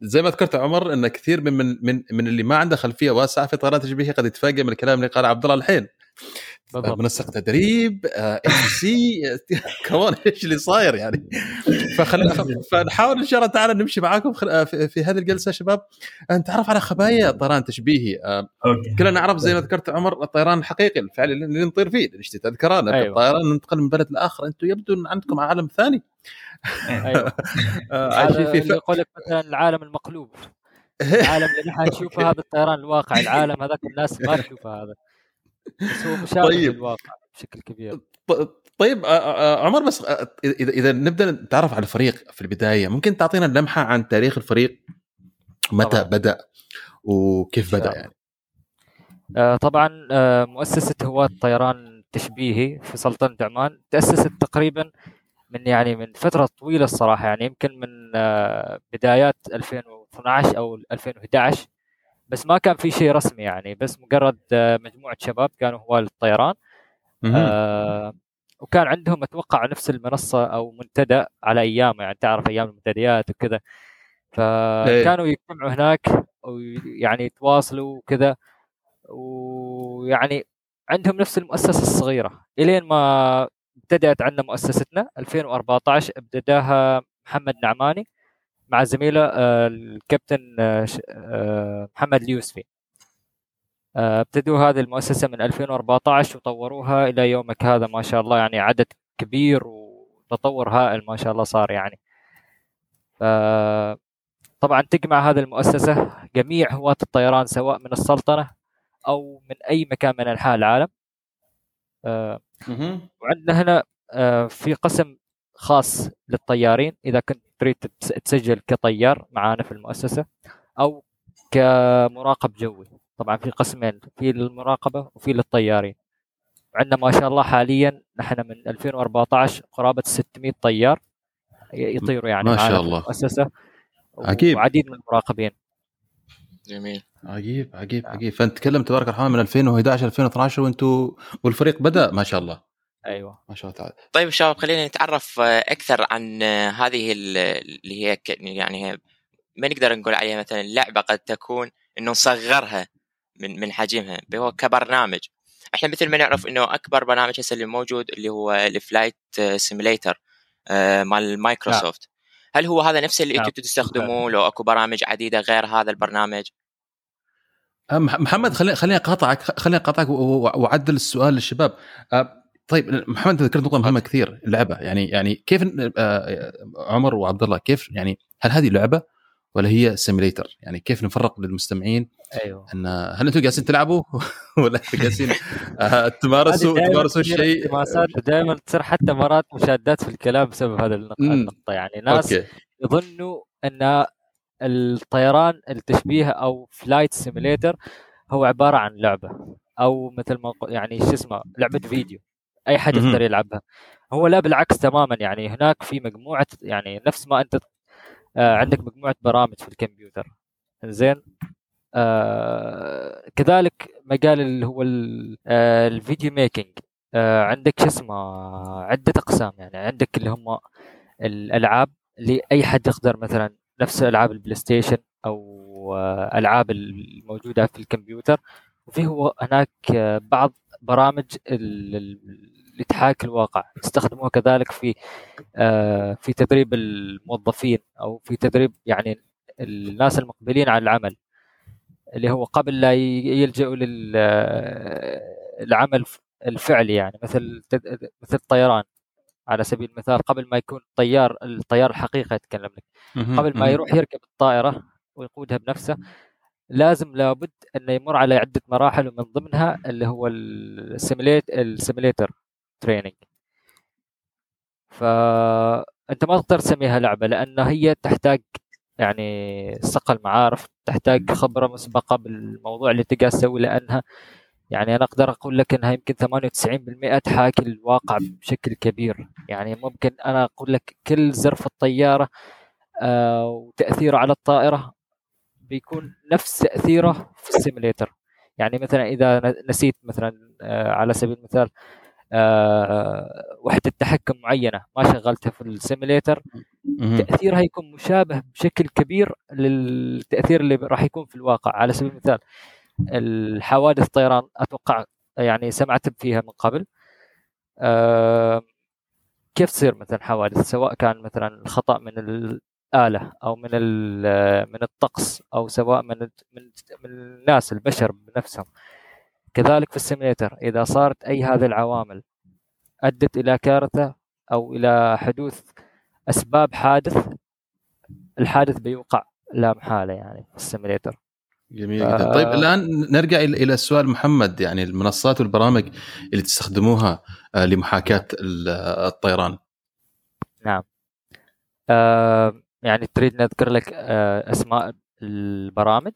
زي ما ذكرت عمر إن كثير من من من, من اللي ما عنده خلفية واسعة في طيران تشبيهيه قد يتفاجئ من الكلام اللي قال عبد الله الحين. منسق تدريب HC كمان إيش اللي صاير يعني؟ فخلينا فنحاول إن شاء الله تعالى نمشي معاكم آه، في هذه الجلسة شباب. نتعرف على خبايا الطيران التشبيهي آه، كلنا نعرف زي ما ذكرت عمر الطيران الحقيقي الفعلي اللي نطير فيه. نشتي تذكران أيوة. الطيران ننتقل من بلد لآخر. أنتم يبدو أن عندكم عالم ثاني.
أيوه. آه، يقول لك مثلا العالم المقلوب. العالم اللي نحن نشوفه هذا الطيران الواقع. العالم هذاك الناس ما تشوفه هذا. بس هو مشابه طيب. للواقع بشكل كبير
طيب عمر بس إذا إذا نبدأ نتعرف على الفريق في البداية ممكن تعطينا لمحة عن تاريخ الفريق متى طبعا. بدأ وكيف بدأ يعني
طبعا مؤسسة هواة طيران التشبيهي في سلطنة عمان تأسست تقريبا من يعني من فترة طويلة الصراحة يعني يمكن من بدايات 2012 أو 2011 بس ما كان في شيء رسمي يعني بس مجرد آه، مجموعة شباب كانوا هواة الطيران. آه وكان عندهم أتوقع نفس المنصة أو منتدى على أيامه يعني تعرف أيام المنتديات وكذا. فكانوا إيه. يجتمعوا هناك ويعني يتواصلوا وكذا. ويعني عندهم نفس المؤسسة الصغيرة. إلين ما ابتدأت عندنا مؤسستنا 2014 ابتداها محمد نعماني. مع زميله آه، الكابتن آه، آه، محمد اليوسفي. ابتدوا هذه المؤسسة من 2014 وطوروها إلى يومك هذا. ما شاء الله يعني عدد كبير وتطور هائل ما شاء الله صار يعني. طبعا تجمع هذه المؤسسة جميع هواة الطيران سواء من السلطنة أو من أي مكان من أنحاء العالم. وعندنا هنا في قسم خاص للطيارين إذا كنت تريد تس- تسجل كطيار معانا في المؤسسة أو كمراقب جوي. طبعا في قسمين في للمراقبة وفي للطيارين. عندنا ما شاء الله حاليا نحن من 2014 قرابة 600 طيار يطيروا يعني
ما شاء
معانا في
الله.
المؤسسة.
عجيب.
وعديد من المراقبين.
جميل.
عجيب عجيب عجيب. فأنت تكلم تبارك الرحمن من 2011 2012 وأنتم والفريق بدأ ما شاء الله.
أيوه.
ما شاء الله تعالى.
طيب شباب خلينا نتعرف آه، أكثر عن آه، هذه ال- اللي هي يعني هي ما نقدر نقول عليها مثلا لعبة قد تكون إنه نصغرها من من حجمها هو كبرنامج. إحنا مثل ما نعرف إنه أكبر برنامج هسه اللي موجود اللي هو ال flight simulator مال مايكروسوفت. هل هو هذا نفسه اللي
نعم.
أنتم تستخدموه؟ لو أكو برامج عديدة غير هذا البرنامج؟
مح- محمد خليني خليني أقاطعك خليني أقاطعك وأعدل السؤال للشباب. طيب محمد ذكرت نقطة مهمة كثير اللعبة. يعني يعني كيف أه، عمر وعبد الله كيف يعني هل هذه لعبة ولا هي simulator يعني كيف نفرق للمستمعين
أيوه.
أن هل أنتم جالسين تلعبوا ولا جالسين أه، تمارسوا تمارسوا الشيء
ودائما تصير حتى مرات مشادات في الكلام بسبب هذا. النقطة. يعني ناس
أوكي.
يظنوا أن الطيران التشبيه أو flight simulator هو عبارة عن لعبة. أو مثل ما يعني شو اسمه لعبة فيديو. أي حد. يقدر يلعبها. هو لا بالعكس تماما يعني هناك في مجموعة يعني نفس ما أنت آه، عندك مجموعة برامج في الكمبيوتر. زين؟ آه كذلك مجال اللي هو آه ال video making. آه عندك شو اسمه عدة أقسام يعني عندك اللي هم الألعاب اللي أي حد يقدر مثلا نفس ألعاب البلاي ستيشن أو ألعاب الموجودة في الكمبيوتر. وفي هو هناك آه، بعض برامج ال- ال- اللي تحاكي الواقع يستخدموها كذلك في آه، في تدريب الموظفين أو في تدريب يعني الناس المقبلين على العمل اللي هو قبل لا يلجأوا للعمل الفعلي يعني مثل مثل الطيران على سبيل المثال قبل ما يكون طيار الطيار الحقيقي اتكلم لك. قبل ما. يروح يركب الطائرة ويقودها بنفسه لازم لابد انه يمر على عدة مراحل ومن ضمنها اللي هو ال simulat ال simulator training فانت ما تقدر تسميها لعبه لأن هي تحتاج يعني صقل معارف تحتاج خبرة مسبقة بالموضوع اللي تقدر تسوي لأنها يعني أنا أقدر أقول لك إنها يمكن 98% تحاكي الواقع بشكل كبير. يعني ممكن أنا أقول لك كل ظرف الطيارة آه، وتأثيره على الطائرة بيكون نفس تأثيره في ال simulator يعني مثلا إذا نسيت مثلا آه، على سبيل المثال آه، وحدة تحكم معينة ما شغلتها في ال
simulator.
تأثيرها يكون مشابه بشكل كبير للتأثير اللي راح يكون في الواقع. على سبيل المثال الحوادث الطيران أتوقع يعني سمعت فيها من قبل. آه، كيف تصير مثلا حوادث؟ سواء كان مثلا الخطأ من الاله أو من من الطقس أو سواء من من من الناس البشر بنفسهم. كذلك في السيميليتر إذا صارت أي هذه العوامل أدت إلى كارثة أو إلى حدوث أسباب حادث الحادث بيوقع لا محالة يعني في ال
simulator.
جميل
جدا. طيب الآن نرجع إلى إلى سؤال محمد يعني المنصات والبرامج اللي تستخدموها آه، لمحاكاة ال- الطيران.
نعم. آه يعني تريد نذكر لك آه أسماء البرامج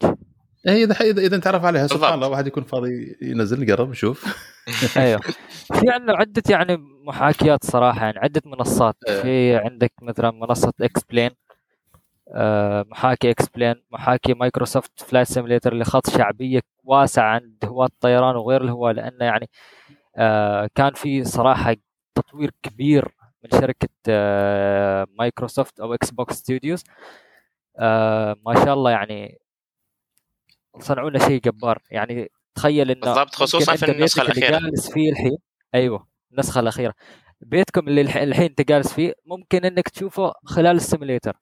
اي إذا إذا إذا نتعرف عليها سبحان. الله واحد يكون فاضي ينزل نقرب نشوف
أيوه في عندنا عدة يعني محاكيات صراحة يعني عدة منصات
إيه.
في عندك مثلا منصة X-Plane آه محاكي X-Plane محاكي مايكروسوفت Flight Simulator اللي خذ شعبية واسعة عند هواة الطيران وغير الهواة لأنه يعني آه كان في صراحة تطوير كبير من شركة آه مايكروسوفت أو Xbox Studios آه ما شاء الله يعني صنعوا لنا شيء جبار. يعني تخيل إنه
بالضبط، خصوصاً في النسخة
بيتك اللي
الأخيرة.
جالس فيه الحين أيوه النسخة الأخيرة. بيتكم اللي الح- الحين أنت جالس فيه ممكن إنك تشوفه خلال ال simulator.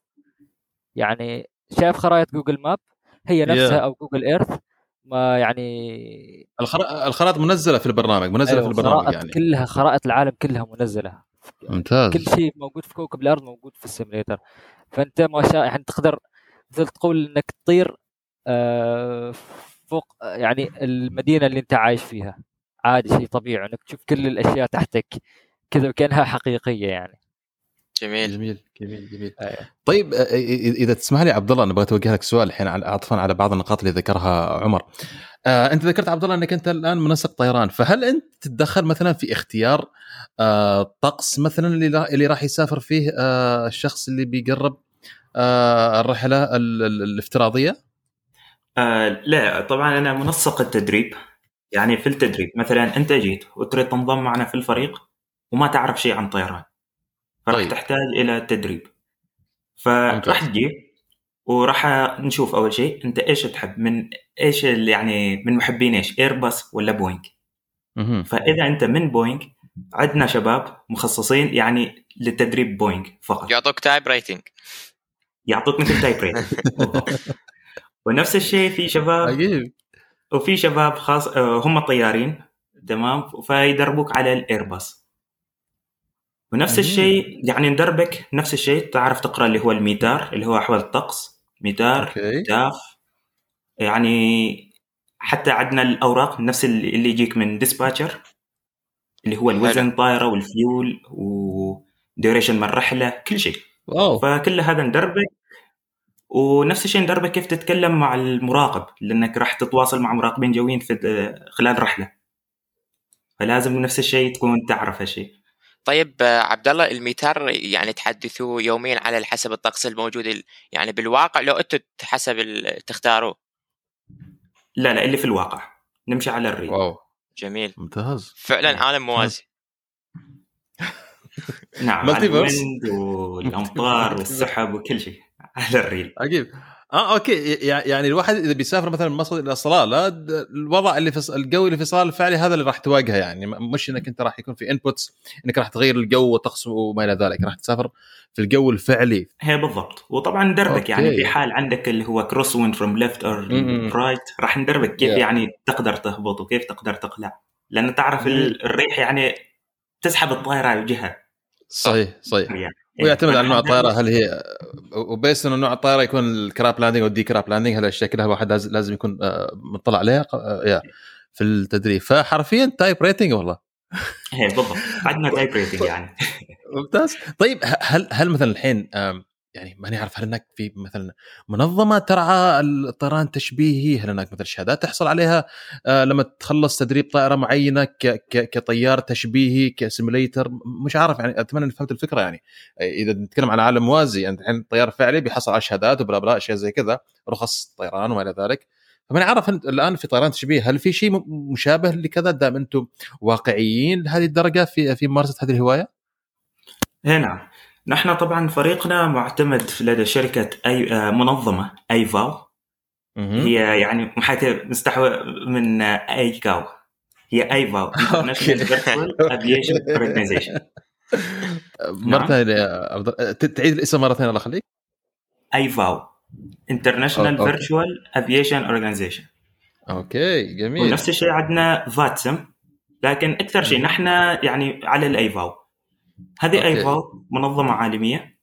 يعني شايف خرائط Google Map؟ هي نفسها
Yeah.
أو Google Earth ما يعني
الخرا- الخرائط منزلة في البرنامج منزلة
أيوة
في البرنامج
خرائط
يعني.
كلها خرائط العالم كلها منزلة.
ممتاز.
كل شيء موجود في كوكب الأرض موجود في ال simulator. فأنت ما شاء يعني تقدر مثل تقول إنك تطير آه، فوق يعني المدينة اللي أنت عايش فيها. عادي شيء طبيعي إنك تشوف كل الأشياء تحتك كذا وكأنها حقيقية يعني.
جميل
جميل جميل جميل
أيوة.
طيب آه، إ- إذا تسمح لي عبد الله أنا أبغى أتوجه لك سؤال الحين على- عطفا على بعض النقاط اللي ذكرها عمر. آه أنت ذكرت عبد الله أنك أنت الآن منسق طيران فهل أنت تتدخل مثلا في اختيار آه طقس مثلا اللي را- اللي راح يسافر فيه آه الشخص اللي بيقرب آه الرحلة ال- ال- الافتراضية؟
آه لا طبعا أنا منسق التدريب يعني في التدريب مثلا أنت جيت وتريد تنضم معنا في الفريق وما تعرف شيء عن طيران فراح
طيب.
تحتاج إلى تدريب. فراح تجي وراح نشوف أول شيء أنت إيش تحب من إيش ال- يعني من محبين إيش ايرباص ولا بوينج
مهم.
فإذا أنت من بوينج عندنا شباب مخصصين يعني للتدريب بوينج فقط
يعطوك type rating
يعطوك مثل type rating بالضبط. ونفس الشيء في شباب
عجيب
وفي شباب خاص آه، هم طيارين تمام فيدربوك على الايرباص ونفس
مم.
الشيء يعني ندربك نفس الشيء تعرف تقرأ اللي هو ال METAR اللي هو أحوال الطقس
METAR
TAF يعني حتى عندنا الأوراق نفس اللي يجيك من dispatcher اللي هو الوزن طائرة وال fuel و duration من الرحله كل شيء.
wow.
فكل هذا ندربك. ونفس الشيء ندربك كيف تتكلم مع المراقب لأنك راح تتواصل مع مراقبين جويين في خلال الرحله فلازم نفس الشيء تكون تعرف هالشيء.
طيب آه، عبد الله ال METAR يعني تحدثوه يوميا على حسب الطقس الموجود ال- يعني بالواقع لو أنتم حسب تختاروا
لا لا اللي في الواقع. نمشي على ال
real. wow.
جميل.
ممتاز.
فعلا عالم موازي.
نعم.
ال
wind والأمطار والسحب وكل شيء على ال real.
عجيب. آه okay. يع- يعني الواحد إذا بيسافر مثلا من مصر إلى صلاله الوضع اللي في الجو اللي في صلاله الفعلي هذا اللي راح تواجهه يعني. مش إنك أنت راح يكون في inputs إنك راح تغير الجو والطقس وما إلى ذلك. راح تسافر في الجو الفعلي.
هي بالضبط. وطبعا ندربك
okay.
يعني في حال عندك اللي هو crosswind from left
or.
right راح ندربك كيف
Yeah.
يعني تقدر تهبط وكيف تقدر تقلع. لأن تعرف الريح يعني تسحب الطائرة لجهه
صحيح صحيح.
يعني.
ويعتمد على نوع الطائرة. هل هي وبيس إنه نوع الطائرة يكون ال crab landing أو ال de-crab landing هذا الاشياء كلها الواحد لازم لازم يكون آه، مطلع عليها آه، في التدريب. فحرفيا type rating والله.
هي بالضبط. عندنا type rating يعني.
ممتاز. طيب هل هل مثلا الحين يعني ماني عارف هل هناك في مثلا منظمة ترعى الطيران التشبيهي هل هناك مثلا شهادات تحصل عليها؟ آه، لما تخلص تدريب طائرة معينة كطيار تشبيهي كسيموليتر مش عارف يعني أتمنى إني فهمت الفكرة يعني. آه، إذا نتكلم عن عالم موازي يعني الحين الطيار الفعلي بيحصل على شهادات وبلا بلا أشياء زي كذا رخص طيران وما إلى ذلك. فماني عارف الآن في طيران تشبيه هل في شيء مشابه لكذا دام أنتم واقعيين لهذه الدرجة في في ممارسة هذه الهواية؟
هي نعم. نحن طبعا فريقنا معتمد لدى شركة اي آه، منظمة أيفاو.
مهم.
هي يعني محاكاة مستوحى من اي كاو هي International Virtual Aviation Organization
مرة
نعم.
ت- تعيد الاسم مرة ثانية الله يخليك
IVAO International
okay.
Virtual Aviation Organization
okay جميل.
ونفس الشيء عندنا VATSIM لكن أكثر شيء نحن يعني على ال IVAO. هذه
okay.
IVAO منظمة عالمية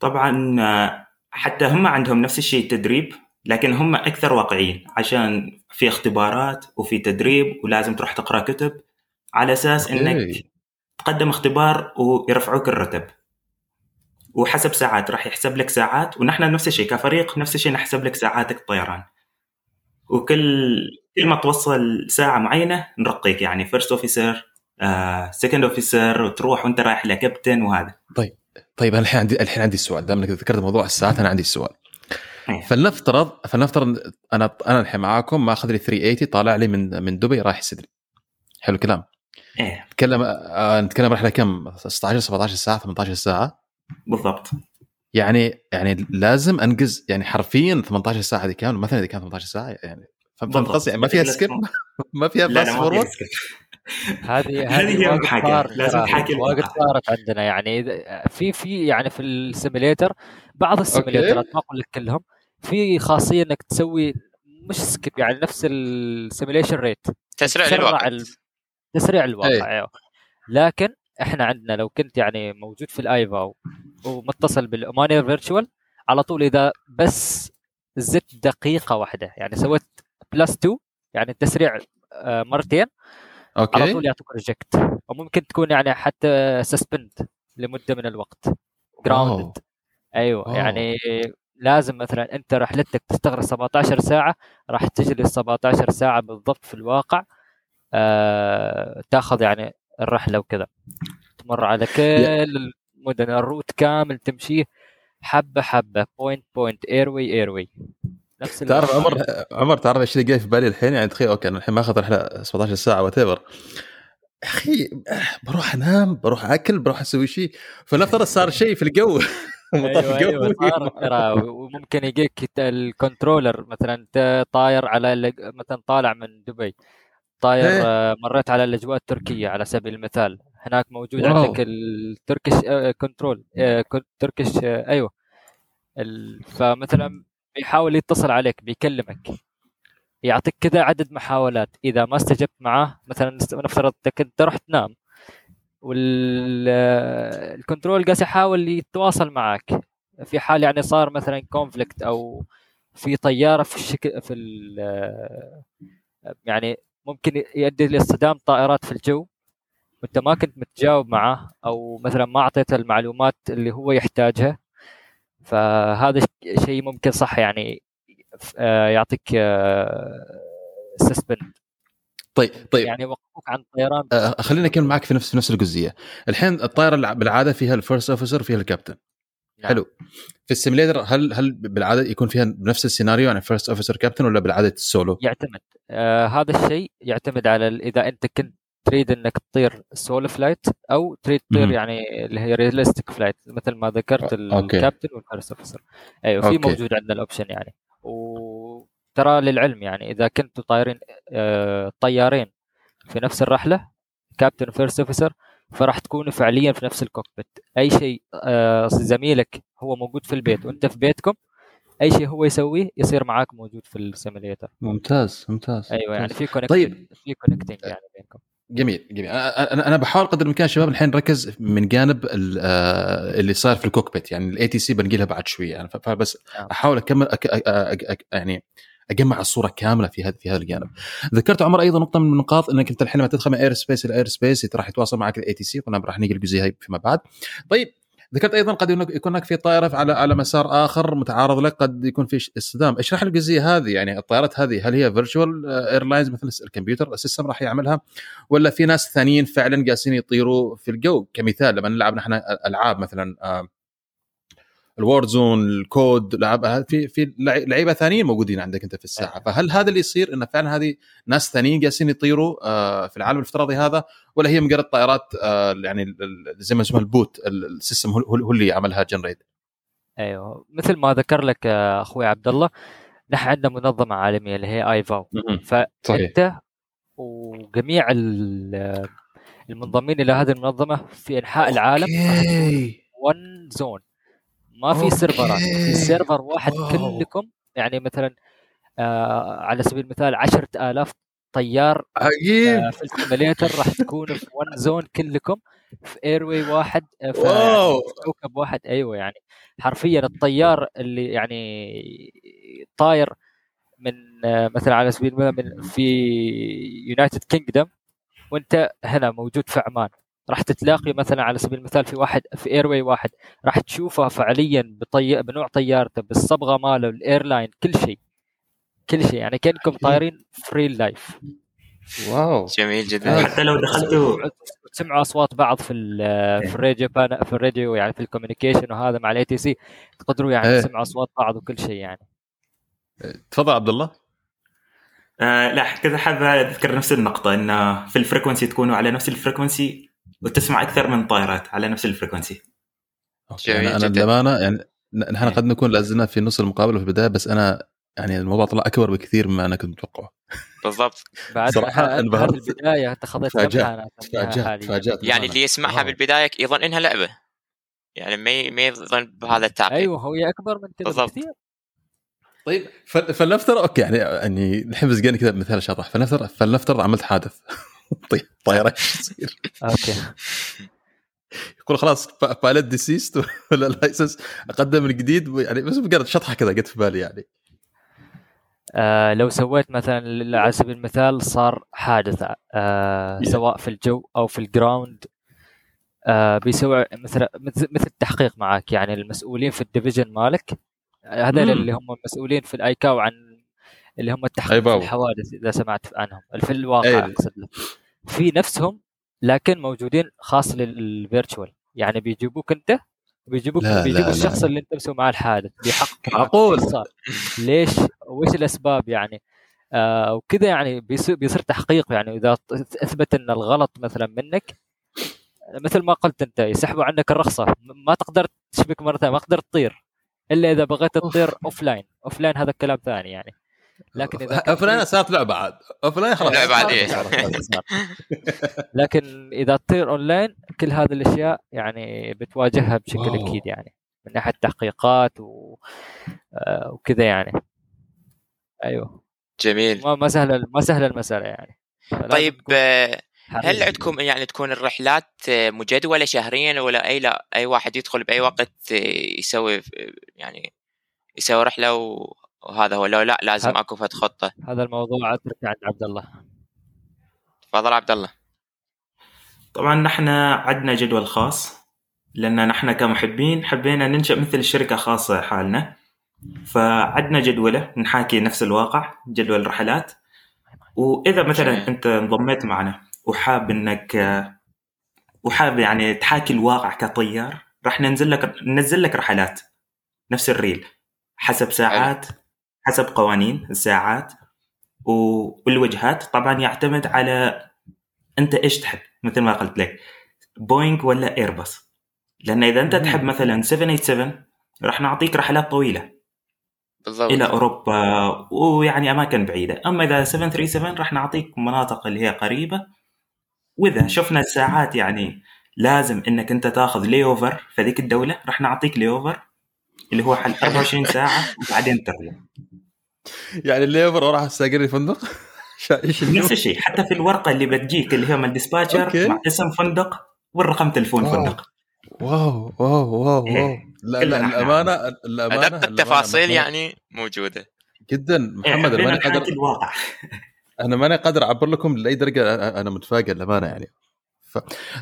طبعا آه، حتى هم عندهم نفس الشيء التدريب لكن هم أكثر واقعيين عشان في اختبارات وفي تدريب ولازم تروح تقرأ كتب على أساس
okay.
إنك تقدم اختبار ويرفعوك الرتب وحسب ساعات راح يحسب لك ساعات ونحن نفس الشيء كفريق نفس الشيء نحسب لك ساعاتك طيران وكل كل ما توصل ساعة معينة نرقيك يعني first officer second officer وتروح وانت رايح لكابتن وهذا.
طيب أنا الحين عندي الحين عندي السؤال دام إنك ذكرت موضوع الساعات أنا عندي السؤال
أيه.
فلنفترض فلنفترض أنا أنا الحين معاكم ماخذ لي 380 طالع لي من من دبي رايح سيدني حلو الكلام.
إيه.
نتكلم آه، نتكلم رحلة كم؟ 16 17 ساعة 18 ساعة؟
بالضبط.
يعني يعني لازم انجز يعني حرفيا 18 ساعة دي كامله مثلا إذا كان 18 ساعة يعني. فهمت. قصدي؟ يعني ما فيها skip ما فيها fast
forward.
هذه
هذه هي.
صارت
لازم تحاكي الواقع.
صارت عندنا يعني إذا- في في يعني في ال simulator بعض ال simulatorات ما أقول لك كلهم في خاصية إنك تسوي مش skip يعني نفس ال simulation rate
تسريع
تسرع
للوقت
ال- تسريع الواقع
إيه.
أيوه. لكن إحنا عندنا لو كنت يعني موجود في ال IVAO ومتصل بال Oman Air Virtual على طول إذا بس زدت دقيقة واحدة يعني سويت plus 2 يعني التسريع آه، مرتين على
okay
طول يعطيك reject أو ممكن تكون يعني حتى suspend لمدة من الوقت.
grounded.
أيوه
أوه.
يعني لازم مثلا أنت رحلتك تستغرق 17 ساعة راح تجري 17 ساعة بالضبط في الواقع آه تاخذ يعني الرحلة وكذا. تمر على كل المدن ال route كامل تمشيه حبة حبة point point airway airway نفس
تعرف عمر؟ عمر تعرف إيش اللي جاي في بالي الحين؟ يعني تخيل okay أنا الحين ماخذ رحله 17 ساعة whatever أخي بروح أنام بروح أكل بروح أسوي شيء فلنفترض صار شيء في الجو. قوي.
صار ترى. وممكن يجيك ال controller مثلا انت طاير على مثلا طالع من دبي. طاير
إيه.
آه، مريت على الأجواء التركية على سبيل المثال. هناك موجود
wow.
عندك ال Turkish آه، control Turkish آه، أيوه. فمثلا بيحاول يتصل عليك بيكلمك. يعطيك كذا عدد محاولات. إذا ما استجبت معاه مثلا نفترض انك انت رحت تنام وال control قاعد يحاول يتواصل معك. في حال يعني صار مثلا conflict أو في طيارة في الشكل في ال- يعني ممكن يؤدي لاصطدام طائرات في الجو. وأنت ما كنت متجاوب معه أو مثلا ما أعطيته المعلومات اللي هو يحتاجها. فهذا شيء ممكن صح يعني آه، يعطيك suspend
طيب طيب.
يعني يوقفوك عن الطيران
آه، خليني أكمل معك في نفس في نفس الجزئية. الحين الطائرة الع- بالعادة فيها ال first officer فيها الكابتن.
نعم.
حلو. في ال simulator هل هل بالعادة يكون فيها بنفس السيناريو يعني first officer captain ولا بالعادة السولو؟
يعتمد. آه هذا الشيء يعتمد على إذا أنت كنت تريد إنك تطير solo flight أو تريد تطير. يعني اللي هي realistic flight مثل ما ذكرت.
ال
captain وال first officer أيوه
في.
موجود عندنا ال option يعني وترى للعلم يعني إذا كنتوا طايرين آه طيارين في نفس الرحلة captain و first officer فراح تكونوا فعليا في نفس ال cockpit أي شيء آه زميلك هو موجود في البيت وأنت في بيتكم أي شيء هو يسويه يصير معاك موجود في ال simulator
ممتاز ممتاز
أيوه يعني
ممتاز.
في connect
طيب.
في connecting يعني بينكم
جميل جميل أنا أنا بحاول قدر الإمكان شباب الحين نركز من جانب آه، اللي صار في ال cockpit يعني ال ATC بنقلها بعد شوية يعني فبس
نعم.
أحاول أكمل أك أك أك أك يعني أجمع الصورة كاملة في هذا في هذا الجانب. ذكرت عمر أيضا نقطة من النقاط إنك أنت الحين لما تدخل من airspace ل airspace راح يتواصل معك ال ATC قلنا راح نيجي الجزئيه هاي فيما بعد. طيب ذكرت أيضا قد يكون هناك في طائرة على على مسار آخر متعارض لك قد يكون في اصطدام، اشرح لي الجزئية هذه يعني الطائرات هذه هل هي virtual airlines مثل الكمبيوتر ال system راح يعملها ولا في ناس ثانيين فعلا جالسين يطيروا في الجو؟ كمثال لما نلعب نحن ألعاب مثلا آه، ال Warzone ال Call of Duty لعب في في لع- لعيبة ثانيين موجودين عندك أنت في الساحة. فهل هذا اللي يصير؟ إن فعلا هذه ناس ثانيين جالسين يطيروا آه، في العالم الافتراضي هذا ولا هي مجرد طائرات آه، يعني زي ما اسمها ال bot ال- ال system هو اللي عملها generate.
أيوه. مثل ما ذكر لك آه، أخوي عبد الله نحن عندنا منظمة عالمية اللي هي IVAO
صحيح.
فأنت وجميع ال- المنضمين إلى هذه المنظمة في إنحاء العالم 1 zone ما في. serverات في server واحد
wow.
كلكم يعني مثلا آه على سبيل المثال 10000 طيار
عجيب.
آه، في ال simulator راح تكونوا في 1 zone كلكم. في airway واحد آه، في كوكب واحد. أيوه يعني حرفيا الطيار اللي يعني طاير من آه، مثلا على سبيل المثال من في United Kingdom وأنت هنا موجود في عمان. راح تتلاقي مثلا على سبيل المثال في واحد في airway واحد راح تشوفه فعليا بطي... بنوع طيارته بالصبغة ماله ال airline كل شيء. كل شيء. يعني كأنكم طايرين في real
life wow.
جميل جدا.
حتى لو دخلتوا
تسمعوا أصوات بعض في ال- في الراديو بان- في الراديو يعني في ال communication وهذا مع ال ATC تقدروا يعني
إيه.
تسمعوا أصوات بعض وكل شيء يعني.
تفضل عبد الله.
آه لا كذا حابب أذكر نفس النقطة إن في ال frequency تكونوا على نفس ال frequency وتسمع أكثر من طائرات على نفس ال
frequency.
جميل أنا.
للأمانة يعني نحن قد نكون لازلنا في نص المقابلة في البداية بس أنا يعني الموضوع طلع أكبر بكثير مما أنا كنت متوقعه
بالضبط
بعد
صراحة
ها-
انبهرت.
هذه البدايه اتخذت
تفاجأت.
لمحه أنا أسميها تفاجأت.
تفاجأت
يعني. اللي يسمعها
wow.
بالبداية يظن إنها لعبة يعني ما ما يظن بهذا التعقيد
أيوه هو أكبر من كذا
بالضبط.
بكثير
طيب فل- فلنفترض okay يعني يعني نحب زقاني كذا مثال شاطح فلنفترض فلنفترض عملت حادث طيب إيش تصير؟
okay
يقول خلاص pi- pilot deceased ولا ال license أقدم من جديد يعني بس مجرد شطحة كذا جت في بالي يعني
آه لو سويت مثلا على سبيل المثال صار حادث آه. سواء في الجو أو في ال ground آه بيسوي مثل مثل مثل التحقيق معك يعني المسؤولين في ال division مالك هذول
مم.
اللي هم المسؤولين في ال IVAO عن اللي هم التحقيق. الحوادث إذا سمعت عنهم. في الواقع. أقصد لك. في نفسهم لكن موجودين خاص لل virtual يعني بيجيبوك أنت بيجيبوك
لا، لا،
بيجيبوا
لا.
الشخص اللي أنت مسوي معاه الحادث بيحقق
معقول.
ليش؟ وإيش الأسباب يعني؟ آه وكذا يعني بيصير بيصير تحقيق يعني. إذا أثبت إن الغلط مثلا منك مثل ما قلت أنت يسحبوا عنك الرخصة. ما تقدر تشبك مرة ثانية ما تقدر تطير. إلا إذا بغيت تطير off. line offline هذا كلام ثاني يعني. لكن اذا كان offline
صارت لعبة عاد. offline خلاص.
صار- صار. لكن إذا تطير أونلاين كل هذه الأشياء يعني بتواجهها بشكل
wow.
أكيد يعني من ناحية تحقيقات و... آه، وكذا يعني. أيوه.
جميل.
ما ما سهله ما سهله المسألة يعني.
طيب آه،. هل عندكم يعني تكون الرحلات آه، مجدولة شهريا ولا أي لا أي واحد يدخل بأي وقت يسوي يعني يسوي رحلة و- وهذا هو لو لا لازم
ه-
أكو فد خطة.
هذا الموضوع أترك عند عبد الله.
تفضل عبد الله.
طبعا نحن عندنا جدول خاص لأن نحن كمحبين حبينا ننشأ مثل شركه خاصة حالنا. فعندنا جدولة نحاكي نفس الواقع جدول رحلات. وإذا مثلا
جميل.
أنت انضميت معنا وحاب إنك وحاب يعني تحاكي الواقع كطيار راح ننزل لك ننزل لك رحلات نفس الريل حسب ساعات حسب قوانين الساعات والوجهات. طبعا يعتمد على أنت إيش تحب مثل ما قلت لك بوينغ ولا إيرباص. لأن إذا
أنت.
تحب مثلا 787 راح نعطيك رحلات طويلة
بالضبط.
إلى أوروبا ويعني أماكن بعيدة. أما إذا 737 راح نعطيك مناطق اللي هي قريبة. وإذا شفنا الساعات يعني لازم إنك أنت تاخذ layover في ذيك الدولة راح نعطيك layover اللي هو حل 24 ساعة وبعدين ترجع
يعني ال layover راح استاجر الفندق شا- إيش
نفس؟ الشيء. حتى في الورقة اللي بتجيك اللي هي من ال
dispatcher.
مع اسم فندق والرقم تلفون
wow.
فندق.
wow wow wow wow.
إيه.
لا
كلنا
لا
إحنا
الأمانة
الأمانة
التفاصيل يعني موجودة.
جدا.
إيه،
محمد
أنا
ماني قادر
الواقع.
أنا ماني قادر أعبر لكم لأي درجة أنا- أنا متفاجئ للأمانة يعني. ف...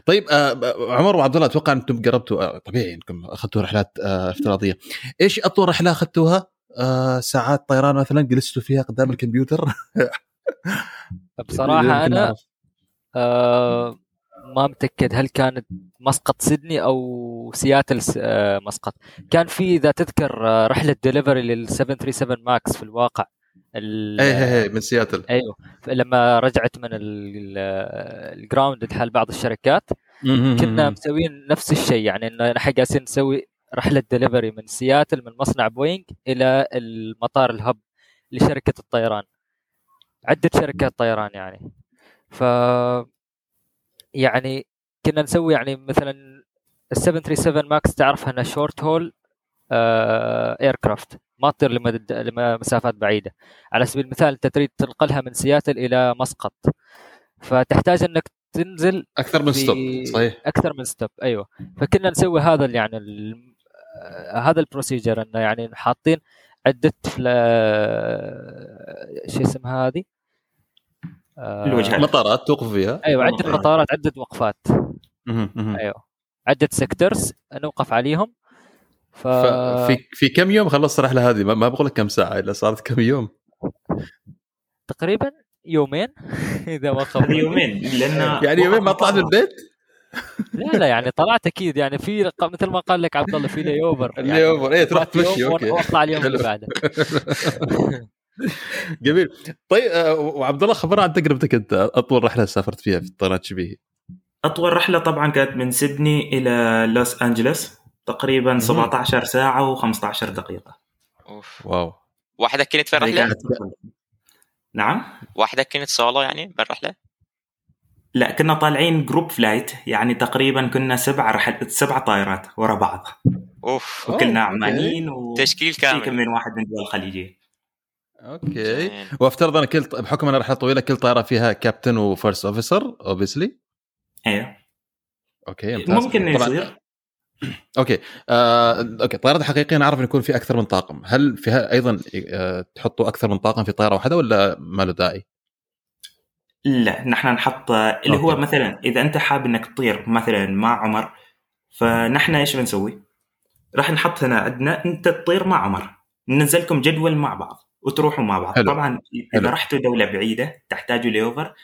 طيب آه عمر وعبد الله أتوقع أنتم قربتوا آه طبيعي أنكم أخذتوا رحلات آه افتراضية. إيش أطول رحلة أخذتوها؟ آه ساعات طيران مثلا جلستوا فيها قدام الكمبيوتر.
بصراحه
أنا.
آه ما متأكد هل كانت مسقط سيدني أو سياتل س- آه مسقط. كان في إذا تذكر آه رحلة ديليفري لل 737 Max في الواقع. ال-
اي اي اي من سياتل.
أيوه. لما رجعت من ال- ال- ال ground حال بعض الشركات كنا مسويين نفس الشيء. يعني انه نحن جالسين نسوي رحلة دليفري من سياتل من مصنع بوينغ إلى المطار ال hub لشركة الطيران. عدة شركات طيران يعني. ف يعني كنا نسوي يعني مثلا ال 737 Max تعرفها إنها short haul aircraft ما تطير لمدد لمسافات بعيدة. على سبيل المثال أنت تريد تنقلها من سياتل إلى مسقط. فتحتاج إنك تنزل
أكثر من stop صحيح.
أكثر من stop أيوه. فكنا نسوي هذا يعني هذا ال procedure إنه يعني حاطين عدة فلا شو اسمها هذه؟ آه،
الوجهات.
مطارات توقف فيها
أيوه عدة
مطارات.
عدة وقفات. أيوه عدة sectors نوقف عليهم ف...
ففي في كم يوم خلصت الرحله هذه ما ما بقول لك كم ساعة الا صارت كم يوم
تقريبا يومين إذا ما.
يومين لأن
يعني يومين ما طلعت من البيت
لا لا يعني طلعت أكيد يعني في مثل ما قال لك عبد الله في layover
ال layover إيه تروح تمشي أوكي.
وأطلع اليوم اللي. بعده.
جميل. طيب آه، وعبد الله خبرنا عن تجربتك أنت أطول رحلة سافرت فيها في الطيران شبيهي
أطول رحلة طبعا كانت من سيدني إلى لوس أنجلوس تقريبا 17 ساعة و15 دقيقة.
أوف.
واو.
وحدك كنت في الرحلة؟
كانت نعم.
وحدك كنت سولو يعني بالرحلة؟
لا كنا طالعين group flight يعني تقريبا كنا سبع رحل سبع طائرات ورا بعض.
أوف.
وكلنا. عمانيين و
تشكيل
في كم
كامل
من واحد من الدول الخليجية.
أوكي.
جميل.
وافترض ان كل بحكم ان رحله طويله كل طائرة فيها كابتن و first officer
obviously
أيوه أوكي ممتاز.
ممكن
طبعاً-
يصير.
أوكي. آه، أوكي. الطيارات الحقيقيه نعرف إن يكون في أكثر من طاقم. هل فيها أيضا آه، تحطوا أكثر من طاقم في طائرة واحدة ولا ما له داعي؟
لا نحن نحط اللي هو
أوكي.
مثلا إذا أنت حاب إنك تطير مثلا مع عمر فنحن إيش بنسوي؟ راح نحط هنا عندنا أنت تطير مع عمر ننزلكم جدول مع بعض وتروحوا مع بعض
حلو.
طبعا إذا
حلو.
رحتوا دولة بعيدة تحتاجوا layover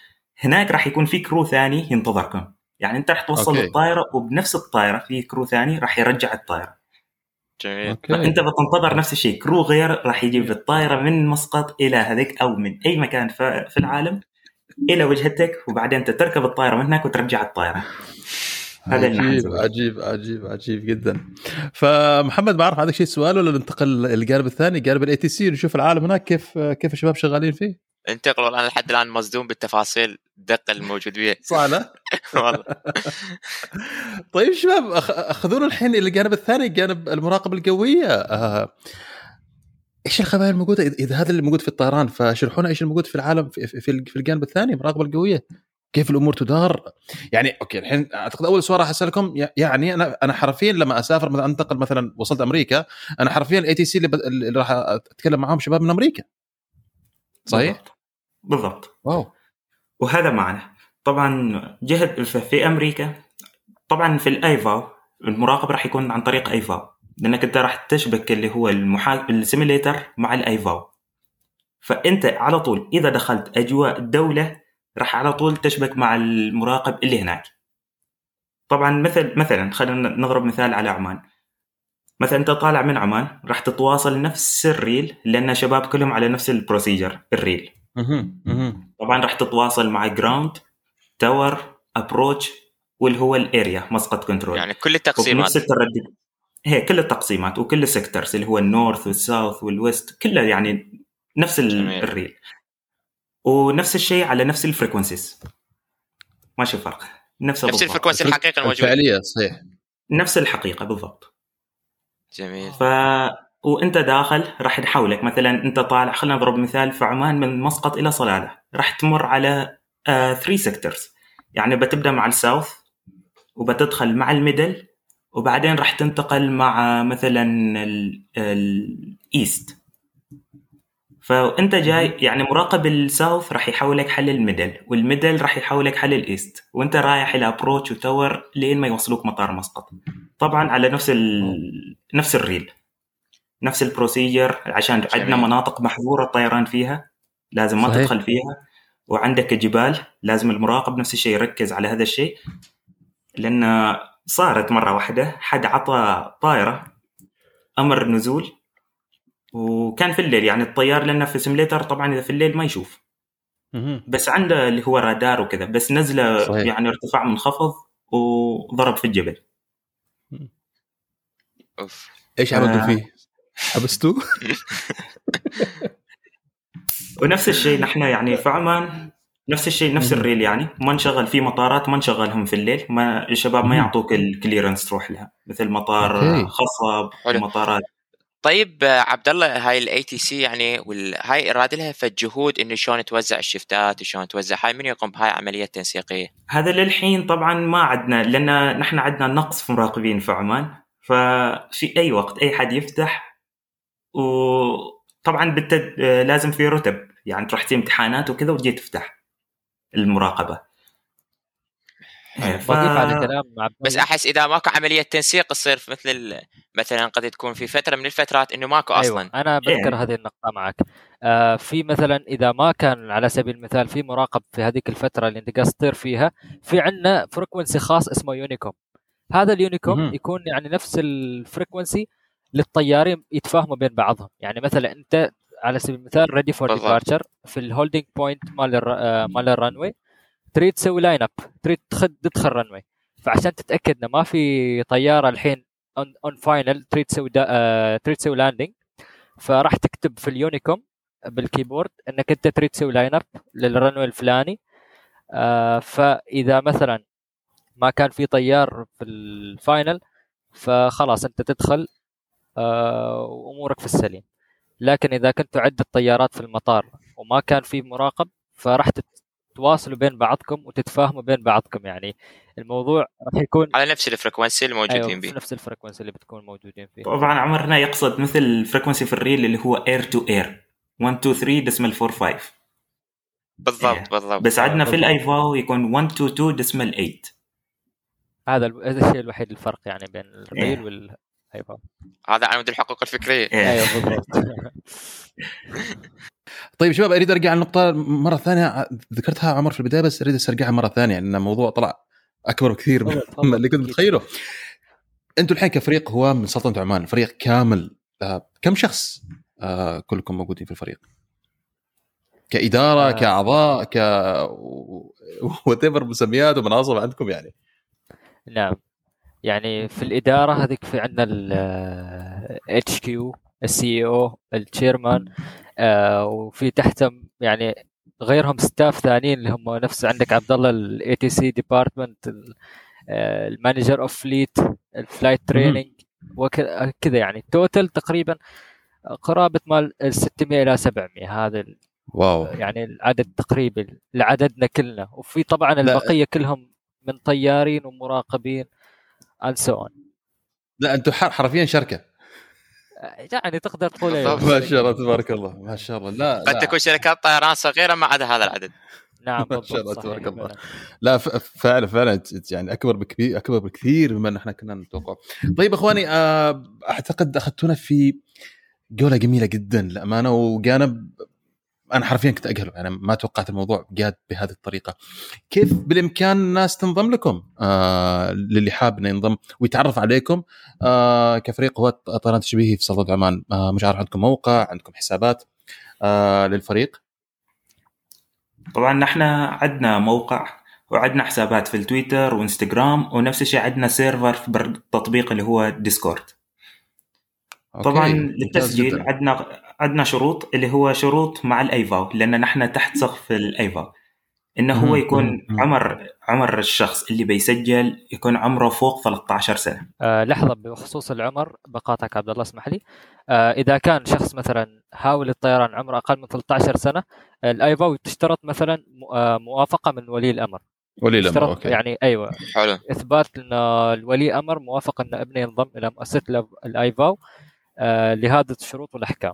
هناك راح يكون في crew ثاني ينتظركم يعني أنت راح توصل
أوكي.
للطائره وبنفس الطائرة في crew ثاني راح يرجع الطائرة
جميل
أوكي
فأنت بتنتظر نفس الشيء crew غير راح يجيب الطائرة من مسقط إلى هذيك أو من أي مكان ف- في العالم إلى وجهتك وبعدين أنت تركب الطائرة من هناك وترجع الطائرة. هذا اللي
عجيب عجيب عجيب عجيب جدا. فمحمد ما اعرف عندك شيء سؤال ولا ننتقل للجانب الثاني جانب ال ATC نشوف العالم هناك كيف كيف الشباب شغالين فيه؟
انتقل والله أنا لحد الآن مصدوم بالتفاصيل الدقه الموجود فيها
صح لا؟
والله.
طيب شباب أخذونا الحين إلى الجانب الثاني جانب المراقبه الجوية. آه، إيش الخبايا الموجودة؟ اذا هذا اللي موجود في الطيران فشرحونا إيش الموجود في العالم في, في, في الجانب الثاني المراقبة الجويه كيف الأمور تدار؟ يعني أوكي الحين أعتقد أول سؤال راح أسألكم يعني أنا أنا حرفيا لما أسافر مثلا أنتقل مثلا وصلت أمريكا أنا حرفيا ال ATC اللي, راح أتكلم معاهم شباب من أمريكا. صحيح؟
بالضبط. بالضبط.
واو.
وهذا معنا. طبعا جهة في أمريكا طبعا في ال IVAO المراقبة راح يكون عن طريق IVAO لأنك أنت راح تشبك اللي هو المحا... ال simulator مع ال IVAO فأنت على طول إذا دخلت أجواء الدولة راح على طول تشبك مع المراقب اللي هناك. طبعا مثل مثلا خلينا نضرب مثال على عمان. مثلا أنت طالع من عمان راح تتواصل نفس ال real لأن شباب كلهم على نفس ال procedure
ال real.
طبعا راح تتواصل مع ground tower approach واللي هو ال area مسقط control
يعني كل التقسيمات.
نفس التردد. هي كل التقسيمات وكل ال sectors اللي هو ال north وال south وال west كلها يعني نفس
جميل.
ال real. ونفس الشيء على نفس ال frequencies ماشي فرق نفس
نفس.
ال
frequency الحقيقي الموجود.
الفعلية صحيح.
نفس الحقيقة بالضبط.
جميل.
ف وانت داخل راح نحولك مثلا انت طالع خلينا نضرب مثال في عمان من مسقط إلى صلالة. راح تمر على 3 sectors يعني بتبدأ مع ال south وبتدخل مع ال middle وبعدين راح تنتقل مع مثلا ال- ال east فأنت جاي يعني مراقب ال south راح يحولك حل ال middle وال middle راح يحولك حل ال east وأنت رايح إلى approach و tower لين ما يوصلوك مطار مسقط. طبعا على نفس ال... نفس ال real. نفس ال procedure عشان
جميل.
عندنا مناطق محظورة الطيران فيها. لازم ما
صحيح.
تدخل فيها. وعندك جبال لازم المراقب نفس الشيء يركز على هذا الشيء. لأن صارت مرة واحدة حد عطى طائره أمر نزول وكان في الليل يعني الطيار لأنه في simulator طبعا إذا في الليل ما يشوف. بس عنده اللي هو رادار وكذا بس نزله
صحيح.
يعني ارتفاع منخفض وضرب في الجبل
أوف
إيش عملتوا
آه.
فيه؟ حبستوه؟
ونفس الشيء نحن يعني في عمان نفس الشيء نفس.
ال
real يعني. ما نشغل في مطارات ما نشغلهم في الليل. ما الشباب ما. يعطوك ال clearance تروح لها. مثل مطار
أوكي.
خصب
حلو.
مطارات.
طيب آه، عبد الله هاي ال ATC يعني هاي اراد لها فجهود إنه شلون توزع ال شفتات وشلون توزع؟ هاي من يقوم بهاي العملية التنسيقيه
هذا للحين طبعا ما عندنا لأن نحن عندنا نقص في مراقبين في عمان. ففي أي وقت أي حد يفتح وطبعا بالتد... لازم في رتب. يعني تروح تسوي امتحانات وكذا وتجي تفتح. المراقبة إيه، ف...
على كلام عبد
بس. أحس إذا ماكو عملية تنسيق تصير في مثل ال- مثلا قد تكون في فترة من الفترات إنه ماكو أصلا
أيوه أنا بذكر
إيه.
هذه النقطة معك آه في مثلا إذا ما كان على سبيل المثال في مراقب في هذيك الفترة اللي أنت قاعد تطير فيها في عندنا frequency خاص اسمه UNICOM هذا ال UNICOM
مهم.
يكون يعني نفس ال frequency للطيارين يتفاهموا بين بعضهم يعني مثلا أنت على سبيل المثال ready
for.
departure في ال holding point مال آه، مال ال runway تريد تسوي line up تريد تخد تدخل runway فعشان تتأكد إنه ما في طيارة الحين on final تريد تسوي آه، تريد تسوي landing فراح تكتب في ال UNICOM بال keyboard إنك أنت تريد تسوي line up لل runway الفلاني. آه، فإذا مثلا ما كان في طيار في ال final فخلاص أنت تدخل وأمورك في السليم. لكن إذا كنت عدة طيارات في المطار وما كان في مراقب فراح تت... تواصلوا بين بعضكم وتتفاهموا بين بعضكم. يعني الموضوع راح يكون
على نفس ال frequency الموجودين
أيوه في
به
نفس ال frequency اللي بتكون موجودين فيه.
طبعا عمر هنا يقصد مثل ال frequency في ال real اللي هو air to air 1 2 3 ديسمال 4 5 إيه.
بالضبط بالضبط.
بس عندنا في. الأيفاو يكون 1 2 2 ديسمال 8
هذا هذا الشيء الوحيد الفرق يعني بين الريل
إيه.
والايفون
هذا عمود الحقوق الفكرية
إيه.
أيوه بالضبط
طيب شباب أريد أرجع النقطه مرة ثانية ذكرتها عمر في البداية بس أريد استرجعها مرة ثانية لأن الموضوع طلع أكبر بكثير من. اللي كنت. متخيله أنتم الحين كفريق هو من سلطنة عمان فريق كامل آه، كم شخص آه، كلكم موجودين في الفريق كإدارة
آه.
كأعضاء ك وات مسميات ومناصب عندكم يعني
نعم يعني في الإدارة هذيك في عندنا ال HQ ال CEO ال chairman آه، وفي تحتهم يعني غيرهم staff ثانيين اللي هم نفس عندك عبد الله ال ATC department ال manager of fleet ال flight training وكذا يعني. total تقريبا قرابة مال 600 إلى 700 هذا
واو.
يعني العدد تقريبي لعددنا كلنا. وفي طبعا. البقية كلهم من طيارين ومراقبين. And so on
لا أنتم حر- حرفيا شركة
يعني تقدر تقول. أيوة.
ما شاء الله تبارك الله ما شاء الله لا
قد تكون شركات طيران صغيرة ما عدا هذا العدد
نعم
ما شاء الله تبارك الله. لا فعلا فعلا يعني أكبر بكثير أكبر بكثير مما إحنا كنا نتوقع. طيب إخواني آه، أعتقد أخذتونا في جولة جميلة جدا للأمانة وجانب أنا حرفيا كنت اقهر أنا ما توقعت الموضوع جاد بهذه الطريقة. كيف بالإمكان الناس تنضم لكم؟ آه للي حاب إنه ينضم ويتعرف عليكم آه كفريق هو طيران تشبيهي في سلطنه عمان آه مش عارف عندكم موقع عندكم حسابات آه للفريق
طبعا نحن عندنا موقع وعندنا حسابات في التويتر وإنستغرام ونفس الشيء عندنا server في التطبيق اللي هو
Discord
طبعا للتسجيل. عندنا عندنا شروط اللي هو شروط مع IVAO لأن نحن تحت سقف ال IVAO إنه
هو
يكون. عمر عمر الشخص اللي بيسجل يكون عمره فوق 13 سنة.
آه لحظة بخصوص العمر بقاطعك عبد الله اسمح لي. آه إذا كان شخص مثلا حاول الطيران عمره أقل من 13 سنة ال IVAO تشترط مثلا آه موافقة من ولي الأمر.
ولي الأمر
تشترط
okay.
يعني أيوه.
حلو.
إثبات إن الولي أمر موافق إن ابنه ينضم إلى مؤسسة ال IVAO آه لهذه الشروط والأحكام.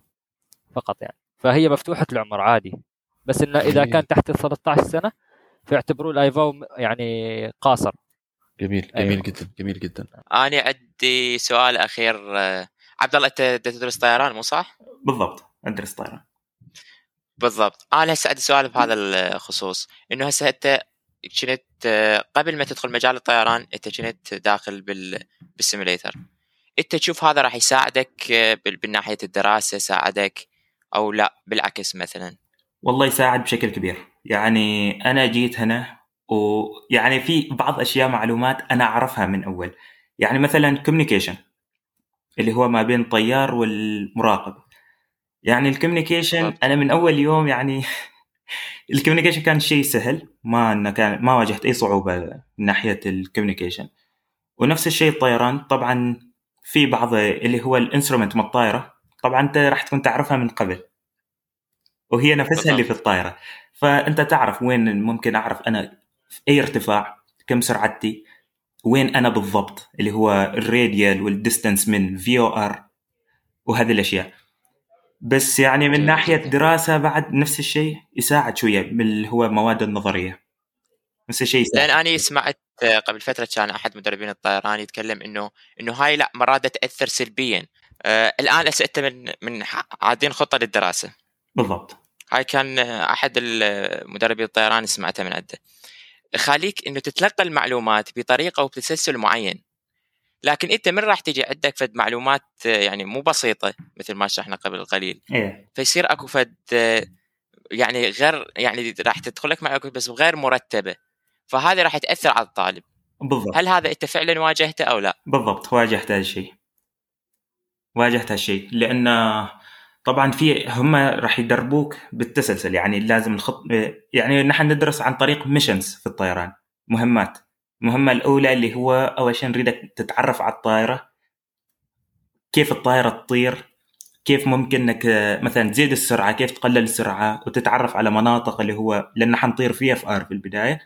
فقط يعني. فهي مفتوحة العمر عادي. بس انه إذا
جميل.
كان تحت ال 13 سنة فيعتبروه ال IVAO يعني قاصر.
جميل
أيوة.
جميل جدا جميل جدا.
أنا عندي سؤال أخير آه، عبد الله أنت تدرس طيران مو صح؟
بالضبط أدرس طيران.
بالضبط. أنا هسه عندي سؤال بهذا الخصوص. إنه هسه أنت كنت آه، قبل ما تدخل مجال الطيران أنت كنت داخل بال بالسيميليتر أنت تشوف هذا راح يساعدك آه، بال- من ناحيه الدراسة ساعدك أو لا بالعكس مثلا.
والله يساعد بشكل كبير. يعني أنا جيت هنا ويعني في بعض أشياء معلومات أنا أعرفها من أول. يعني مثلا communication اللي هو ما بين الطيار والمراقب. يعني ال
communication.
أنا من أول يوم يعني ال communication كان شيء سهل. ما إنه كان ما واجهت أي صعوبة من ناحية ال communication ونفس الشيء الطيران. طبعا في بعض اللي هو ال instrument من الطائرة. طبعا أنت راح تكون تعرفها من قبل وهي نفسها اللي في. الطائرة. فأنت تعرف وين ممكن أعرف أنا في أي ارتفاع كم سرعتي وين أنا بالضبط اللي هو ال radial وال distance من VOR وهذه الأشياء. بس يعني من
ناحية.
دراسة بعد نفس الشيء يساعد شوية اللي هو المواد النظرية. نفس الشيء يساعد.
لأن أنا سمعت قبل فترة كان أحد مدربين الطيران يتكلم إنه إنه هاي لا مرات تأثر سلبيا. آه الآن هسه أنت من من عادين خطة للدراسة.
بالضبط.
هاي كان آه، أحد ال- مدربي الطيران سمعته من عنده. خليك إنه تتلقى المعلومات بطريقة وبتسلسل معين. لكن أنت من راح تجي عندك فد معلومات آه، يعني مو بسيطة مثل ما شرحنا قبل قليل.
إيه.
فيصير أكو فد آه، يعني غير يعني راح تدخل لك معلومات بس غير مرتبة. فهذه راح تاثر على الطالب.
بالضبط.
هل هذا أنت فعلا واجهته أو لا؟
بالضبط واجهت هذا الشيء. واجهت هالشيء. لأن طبعا في هم راح يدربوك بالتسلسل. يعني لازم الخط يعني نحن ندرس عن طريق missions في الطيران. مهمات. المهمة الأولى اللي هو أول شيء نريدك تتعرف على الطائرة. كيف الطائرة تطير. كيف ممكن إنك مثلا تزيد السرعة. كيف تقلل السرعة. وتتعرف على مناطق اللي هو لأن حنطير VFR في البداية.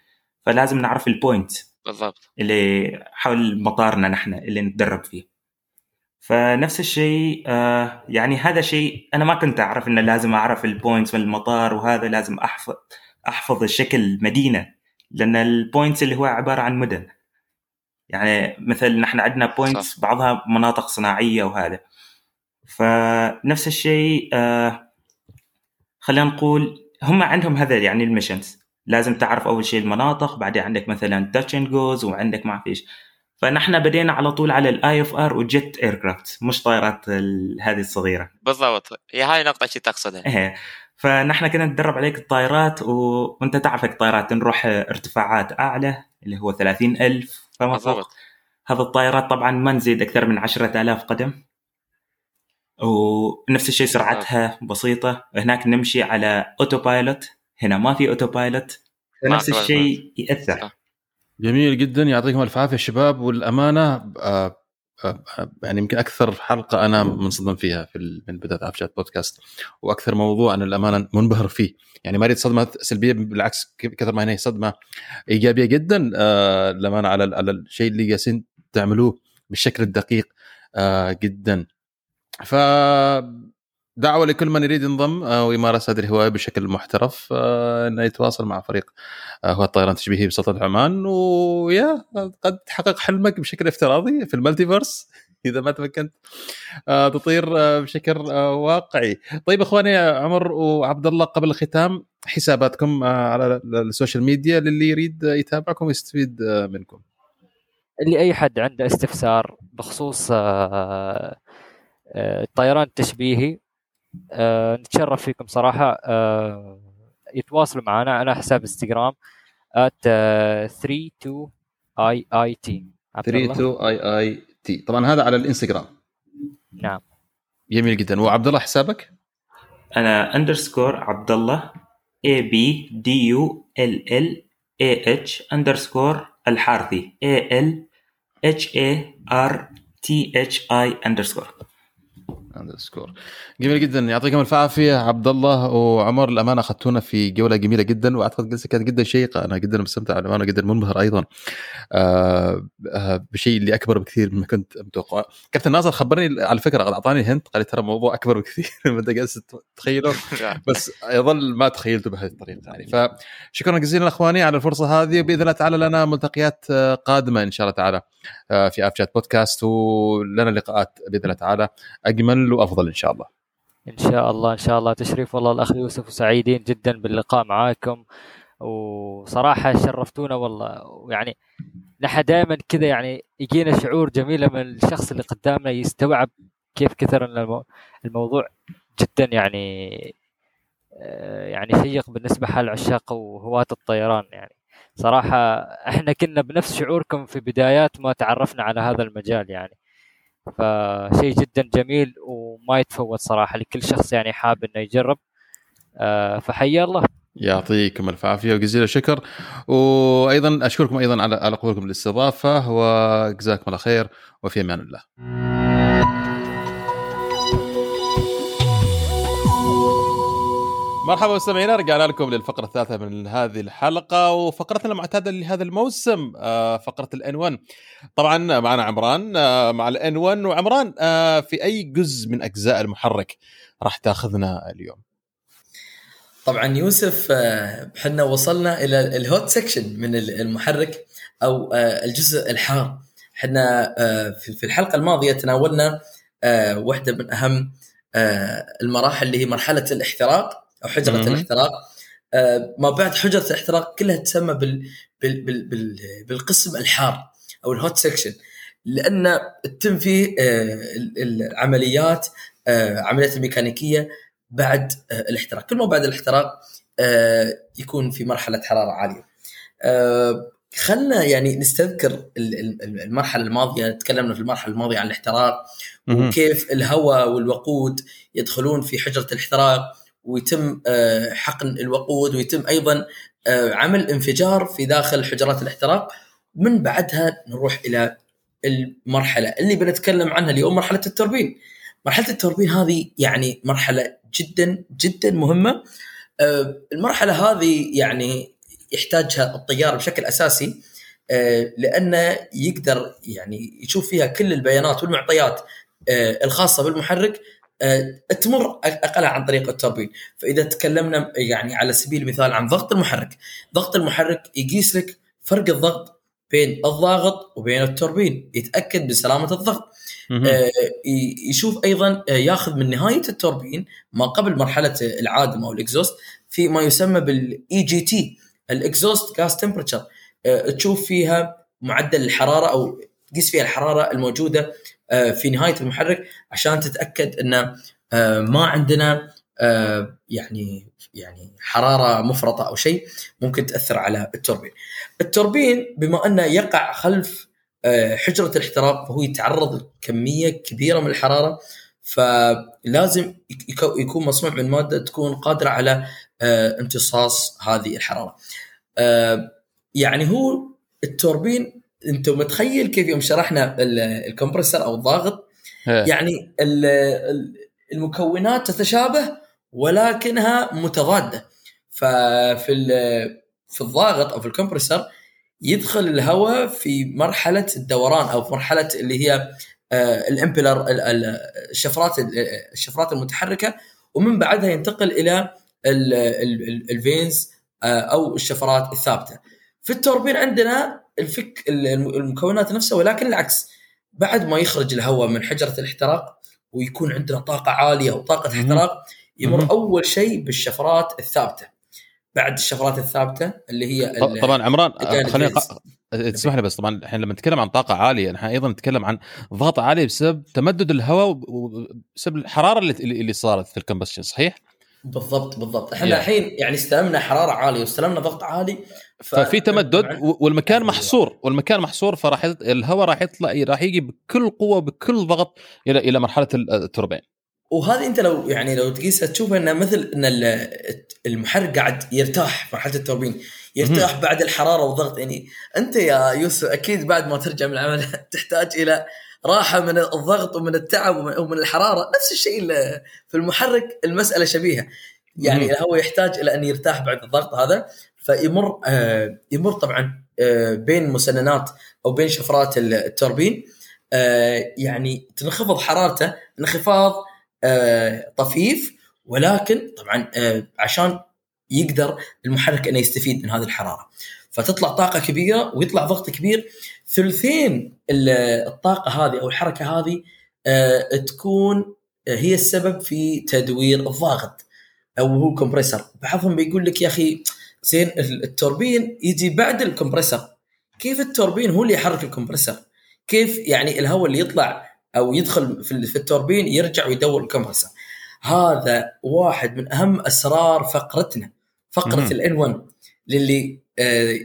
فلازم نعرف ال point
بالضبط.
اللي حول مطارنا نحن اللي نتدرب فيه. فنفس الشيء آه يعني هذا شيء أنا ما كنت أعرف إنه لازم أعرف ال points من المطار وهذا لازم أحفظ أحفظ الشكل مدينة لأن ال points اللي هو عبارة عن مدن. يعني مثل نحن عندنا points بعضها مناطق صناعية وهذا. فنفس الشيء آه خلينا نقول هم عندهم هذا يعني ال missions لازم تعرف أول شيء المناطق بعدين عندك مثلا touch and goes وعندك ما فيش فنحن بدينا على طول على ال IFR و jet aircraft مش طائرات هذه الصغيرة.
بالضبط. هي هاي نقطة شي تقصدها.
إيه. فنحن كنا ندرب على ذيك الطائرات و... وأنت تعرفك طائرات نروح ارتفاعات أعلى اللي هو 30000 فما فوق. هذه الطائرات طبعا ما نزيد أكثر من 10000 قدم. ونفس الشيء سرعتها بسيطة. هناك نمشي على autopilot هنا ما في autopilot نفس الشيء يأثر.
جميل جدا. يعطيكم ألف عافية شباب. والأمانة آه، آه، يعني يمكن أكثر حلقة أنا منصدم فيها في من بداية افشات بودكاست. وأكثر موضوع أنا الأمانة منبهر فيه. يعني ما أريد صدمة سلبية بالعكس كثر ما هي صدمة إيجابية جدا. آه للأمانة على على الشيء اللي جالسين تعملوه بالشكل الدقيق آه جدا. ف دعوة لكل من يريد ينضم آه، ويمارس هذه الهوايه بشكل محترف آه، إنه يتواصل مع فريق آه، هو الطيران التشبيهي بسلطنه عمان ويا قد تحقق حلمك بشكل افتراضي في ال multiverse إذا ما تمكنت تطير بشكل واقعي. طيب إخواني عمر وعبد الله قبل الختام حساباتكم على ال social media للي يريد يتابعكم ويستفيد منكم.
اللي اي حد عنده استفسار بخصوص الطيران التشبيهي آه نتشرف فيكم صراحة. آه يتواصلوا معنا على حساب إنستغرام at 32 اي اي تي
32 اي اي تي طبعا هذا على الإنستغرام.
نعم.
جميل جدا. وعبد الله حسابك؟
أنا اندرسكور عبد الله اي بي دي يو ال ال اي اتش اندرسكور الحارثي. اي ال اتش اي ار تي اتش اي اندرسكور
اندرسكور جميل جدا. يعطيكم ألف عافية عبد الله وعمر. الأمانة أخذتونا في جولة جميلة جدا وأعتقد جلسة كانت جدا شيقة. أنا جدا مستمتع الأمانة جدا منبهر أيضا. آه آه بشيء اللي أكبر بكثير مما كنت متوقع كابتن ناصر خبرني على فكرة أعطاني هنت قال ترى الموضوع أكبر بكثير مما أنت جالس تتخيله. بس يظل ما تخيلته بهذه الطريقة يعني. فشكرا جزيلا أخواني على الفرصة هذه وبإذن الله تعالى لنا ملتقيات آه، قادمة إن شاء الله تعالى آه، في افشات بودكاست ولنا لقاءات بإذن الله تعالى. أجمل وأفضل إن شاء الله.
إن شاء الله إن شاء الله. تشريف والله الأخ يوسف وسعيدين جدا باللقاء معاكم. وصراحة شرفتونا والله. ويعني نحن دائما كذا يعني يجينا شعور جميل لما الشخص اللي قدامنا يستوعب كيف كثر ان الموضوع جدا يعني آه، يعني شيق بالنسبة حال عشاق وهواة الطيران يعني. صراحة إحنا كنا بنفس شعوركم في بدايات ما تعرفنا على هذا المجال يعني. فشيء جدا جميل وما يتفوت صراحة لكل شخص يعني حاب إنه يجرب. آه، فحيا الله.
يعطيكم الف عافيه وجزيل الشكر. وأيضا أشكركم أيضا على على قبولكم بالاستضافه وجزاكم الله خير وفي أمان الله. مرحبا مستمعينا رجعنا لكم للفقرة الثالثة من هذه الحلقة وفقرتنا المعتادة لهذا الموسم آه، فقرة ال N1 طبعا معنا عمران آه، مع ال N1 وعمران آه، في أي جزء من أجزاء المحرك راح تاخذنا اليوم؟
طبعا يوسف إحنا وصلنا إلى ال hot section من المحرك أو الجزء الحار. إحنا في الحلقة الماضية تناولنا واحدة من أهم المراحل اللي هي مرحلة الاحتراق. أو حجرة م- الاحتراق. آه، ما بعد حجرة الاحتراق كلها تسمى بال بال بال بال بالقسم الحار أو ال hot section لأن تتم فيه آه، العمليات آه، عمليات الميكانيكية بعد الاحتراق. كل ما بعد الاحتراق يكون في مرحلة حرارة عالية. خلنا يعني نستذكر المرحلة الماضية. تكلمنا في المرحلة الماضية عن الاحتراق وكيف الهواء والوقود يدخلون في حجرة الاحتراق. ويتم آه، حقن الوقود ويتم أيضا آه، عمل انفجار في داخل حجرات الاحتراق. من بعدها نروح إلى المرحلة اللي بنتكلم عنها اليوم مرحلة التوربين. مرحلة التوربين هذه يعني مرحلة جدا جدا مهمة. آه، المرحلة هذه يعني يحتاجها الطيار بشكل أساسي لأنه يقدر يعني يشوف فيها كل البيانات والمعطيات الخاصة بالمحرك. تمر اقلها عن طريق التوربين فإذا تكلمنا يعني على سبيل المثال عن ضغط المحرك ضغط المحرك يقيس لك فرق الضغط بين الضاغط وبين التوربين يتأكد بسلامة الضغط. آه، يشوف أيضا آه، ياخذ من نهاية التوربين ما قبل مرحلة العادم أو ال exhaust في ما يسمى بال EGT الإكزوست جاس تمبرتشر. تشوف فيها معدل الحرارة أو تقيس فيها الحرارة الموجودة آه، في نهاية المحرك عشان تتأكد ان آه، ما عندنا آه، يعني يعني حرارة مفرطة أو شيء ممكن تأثر على التوربين. التوربين بما أنه يقع خلف آه، حجرة الاحتراق فهو يتعرض لكمية كبيرة من الحرارة فلازم يك- يكون مصنوع من مادة تكون قادرة على آه، امتصاص هذه الحرارة. آه، يعني هو التوربين انت متخيل كيف يوم شرحنا ال- الكمبرسر أو الضاغط
إيه.
يعني ال- ال- المكونات تتشابه ولكنها متضادة ففي في الضاغط أو في الكمبرسر يدخل الهواء في مرحلة الدوران أو في مرحلة اللي هي آه، الامبلر ال- ال- الشفرات الشفرات المتحركة ومن بعدها ينتقل إلى ال- ال- ال- الفينز آه، أو الشفرات الثابتة. في التوربين عندنا الفك الم- المكونات نفسها ولكن العكس بعد ما يخرج الهواء من حجرة الاحتراق ويكون عندنا طاقة عالية
وطاقة.
احتراق يمر. أول شيء بالشفرات الثابتة. بعد الشفرات الثابتة اللي هي
طبعا عمران. أق- تسمح لي بس طبعا الحين لما نتكلم عن طاقة عالية نحن أيضا نتكلم عن ضغط عالي بسبب تمدد الهواء وب- وبسبب الحرارة اللي اللي صارت في الكمبشن صحيح؟
بالضبط بالضبط إحنا
Yeah.
الحين يعني استلمنا حرارة عالية واستلمنا ضغط عالي ف-
ففي تمدد والمكان. محصور والمكان محصور فراح الهواء راح يطلع راح يجي بكل قوة بكل ضغط إلى إلى مرحلة التوربين
وهذه أنت لو يعني لو تقيسها تشوفها إنه مثل إن ال- المحرك قاعد يرتاح في مرحلة التوربين يرتاح بعد الحرارة والضغط يعني أنت يا يوسف أكيد بعد ما ترجع من العمل تحتاج إلى راحة من الضغط ومن التعب ومن, الحرارة نفس الشيء ال- في المحرك المسألة شبيهة. يعني
مهم.
هو يحتاج إلى أن يرتاح بعد الضغط هذا فيمر آه يمر طبعا آه بين مسننات أو بين شفرات التوربين. آه يعني تنخفض حرارته انخفاض آه طفيف ولكن طبعا آه عشان يقدر المحرك انه يستفيد من هذه الحرارة. فتطلع طاقة كبيرة ويطلع ضغط كبير. ثلثين ال- الطاقة هذه أو الحركة هذه آه تكون هي السبب في تدوير الضاغط أو هو compressor بعضهم بيقول لك يا أخي زين التوربين يجي بعد ال compressor. كيف التوربين هو اللي يحرك ال compressor؟ كيف يعني الهواء اللي يطلع أو يدخل في التوربين يرجع ويدور ال compressor؟ هذا واحد من أهم أسرار فقرتنا
فقرة.
الان 1 للي آه،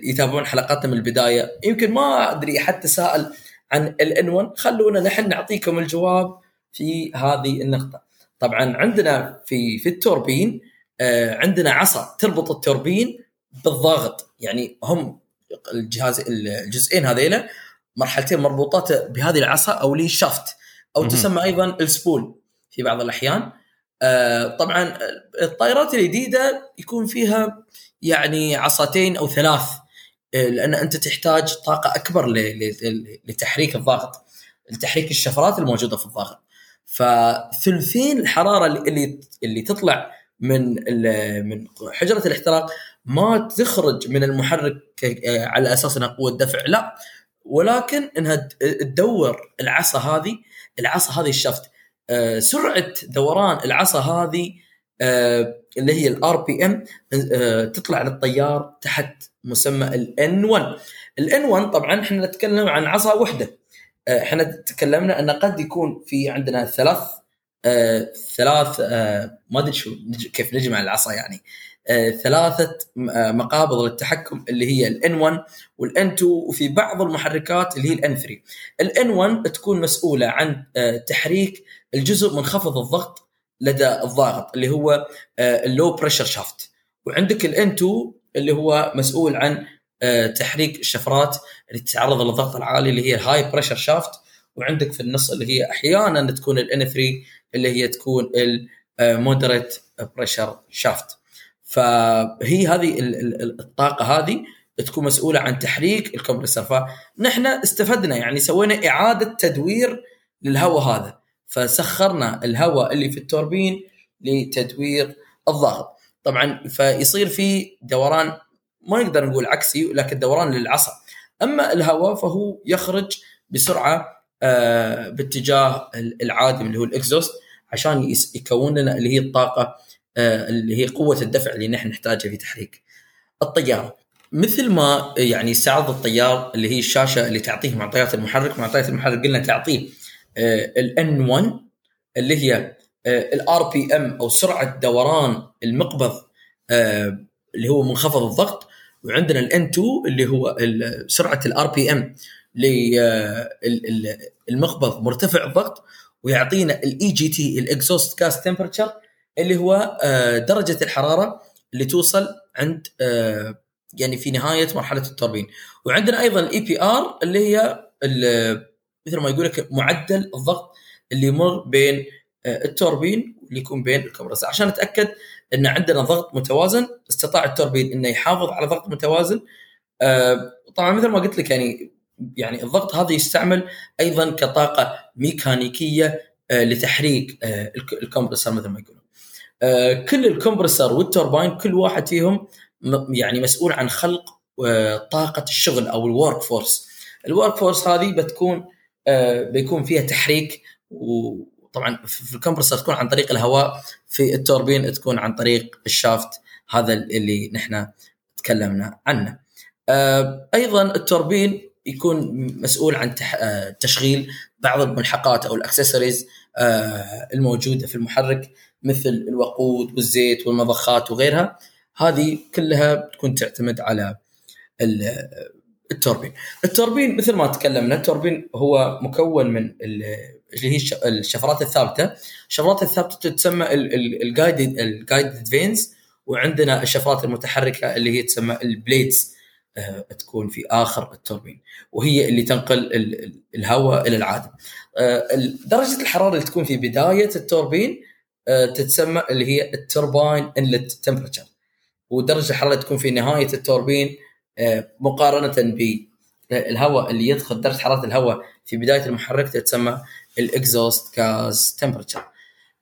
يتابعون حلقاتنا من البداية. يمكن ما أدري حتى سائل عن الان 1 خلونا نحن نعطيكم الجواب في هذه النقطة. طبعا عندنا في في التوربين آه، عندنا عصا تربط التوربين بالضاغط. يعني هم الجهاز الجزئين هذيلا مرحلتين مربوطات بهذه العصا أو لي شافت
أو.
تسمى أيضا السبول في بعض الأحيان. آه، طبعا الطائرات الجديدة يكون فيها يعني عصاتين أو ثلاث آه، لأن أنت تحتاج طاقة أكبر لتحريك الضغط لتحريك الشفرات الموجودة في الضغط. فثلثين الحرارة اللي اللي, تطلع من من حجرة الاحتراق ما تخرج من المحرك آه، على أساس إنها قوة دفع لا. ولكن إنها تدور العصا هذه العصا هذه ال shaft. آه، سرعة دوران العصا هذه آه، اللي هي ال RPM تطلع للطيار تحت مسمى ال N1 ال N1 طبعا إحنا نتكلم عن عصا واحدة آه، إحنا تكلمنا ان قد يكون في عندنا ثلاث آه، ثلاث آه، ما أدري شو كيف نجمع العصا يعني. آه، ثلاثة آه، مقابض للتحكم اللي هي ال N1 وال N2 وفي بعض المحركات اللي هي ال N3 ال N1 تكون مسؤولة عن آه، تحريك الجزء منخفض الضغط لدى الضاغط اللي هو ال low pressure shaft وعندك ال N2 اللي هو مسؤول عن آه، تحريك الشفرات اللي تتعرض للضغط العالي اللي هي ال high pressure shaft وعندك في النص اللي هي أحيانا تكون ال N3 اللي هي تكون ال moderate pressure shaft فهي هذه ال- ال- الطاقة هذه تكون مسؤولة عن تحريك ال compressor فنحن استفدنا يعني سوينا إعادة تدوير للهواء هذا. فسخرنا الهواء اللي في التوربين لتدوير الضغط. طبعا فيصير في دوران ما نقدر نقول عكسي لكن دوران للعصا. أما الهواء فهو يخرج بسرعة آه، باتجاه العادم اللي هو الإكزوست عشان يكون لنا اللي هي الطاقة آه، اللي هي قوة الدفع اللي نحن نحتاجها في تحريك الطيارة. مثل ما يعني يستعرض الطيار اللي هي الشاشة اللي تعطيه معطيات المحرك معطيات المحرك قلنا تعطيه الأن 1 اللي هي الآر بي إم أو سرعة دوران المقبض آه، اللي هو منخفض الضغط. وعندنا الأن 2 اللي هو سرعة ال RPM المقبض مرتفع الضغط. ويعطينا ال EGT ال exhaust gas temperature اللي هو آه، درجة الحرارة اللي توصل عند آه، يعني في نهاية مرحلة التوربين. وعندنا أيضا ال EPR اللي هي مثل ما يقول لك معدل الضغط اللي يمر بين آه، التوربين اللي يكون بين ال compressor عشان نتأكد إن عندنا ضغط متوازن استطاع التوربين إنه يحافظ على ضغط متوازن آه، طبعا مثل ما قلت لك يعني يعني الضغط هذا يستعمل أيضا كطاقة ميكانيكية آه، لتحريك الك- ال compressor مثل ما يقولون. كل ال compressor وال turbine كل واحد فيهم يعني مسؤول عن خلق طاقة الشغل أو ال work force. ال work force هذه بتكون بيكون فيها تحريك وطبعا في ال compressor تكون عن طريق الهواء في التوربين تكون عن طريق ال shaft هذا اللي نحن تكلمنا عنه. آه، أيضا التوربين يكون مسؤول عن آه، تشغيل بعض الملحقات أو الأكسسوارز آه، الموجودة في المحرك مثل الوقود والزيت والمضخات وغيرها هذه كلها بتكون تعتمد على التوربين. التوربين مثل ما تكلمنا التوربين هو مكون من ال- اللي هي الش- الشفرات الثابتة، الشفرات الثابتة تسمى ال guided ال guided vanes وعندنا الشفرات المتحركة اللي هي تسمى ال blades آه، تكون في آخر التوربين وهي اللي تنقل ال- ال- الهواء إلى العادم. آه، درجة الحرارة اللي تكون في بداية التوربين آه، تتسمى اللي هي ال turbine inlet temperature ودرجة الحرارة تكون في نهاية التوربين مقارنة بالهواء اللي يدخل درجة حرارة الهواء في بداية المحرك تتسمى ال exhaust gas temperature.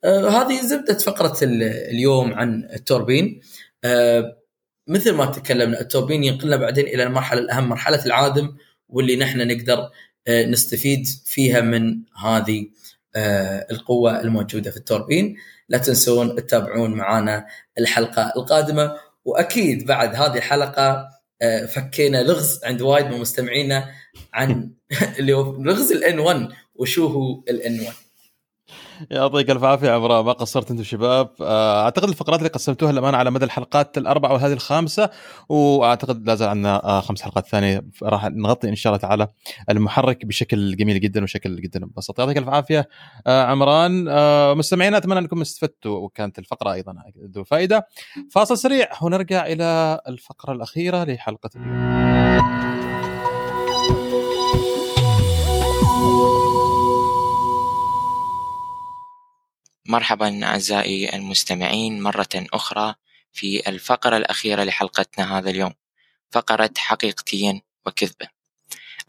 هذه زبدة فقرة ال- اليوم عن التوربين. آه، مثل ما تكلمنا التوربين ينقلنا بعدين إلى المرحلة الاهم مرحلة العادم واللي نحن نقدر آه، نستفيد فيها من هذه آه، القوة الموجودة في التوربين لا تنسون تتابعون معنا الحلقة القادمة وأكيد بعد هذه الحلقة آه، فكينا لغز عند وايد من مستمعينا عن اللي هو لغز الان 1 وشو هو الان 1
يعطيك ألف عافية عمران. ما قصرت أنتم شباب. آه، أعتقد الفقرات اللي قسمتوها للامانه على مدى الحلقات الأربعة وهذه الخامسة وأعتقد لا زال عندنا آه، خمس حلقات ثانية. راح نغطي إن شاء الله تعالى المحرك بشكل جميل جدا وشكل جدا مبسط يعطيك ألف عافية آه، عمران. مستمعينا أتمنى أنكم استفدتوا وكانت الفقرة أيضا ذو فائدة. فاصل سريع ونرجع إلى الفقرة الأخيرة لحلقة اليوم.
مرحبا أعزائي المستمعين مرة أخرى في الفقرة الأخيرة لحلقتنا هذا اليوم فقرة حقيقتين وكذبة.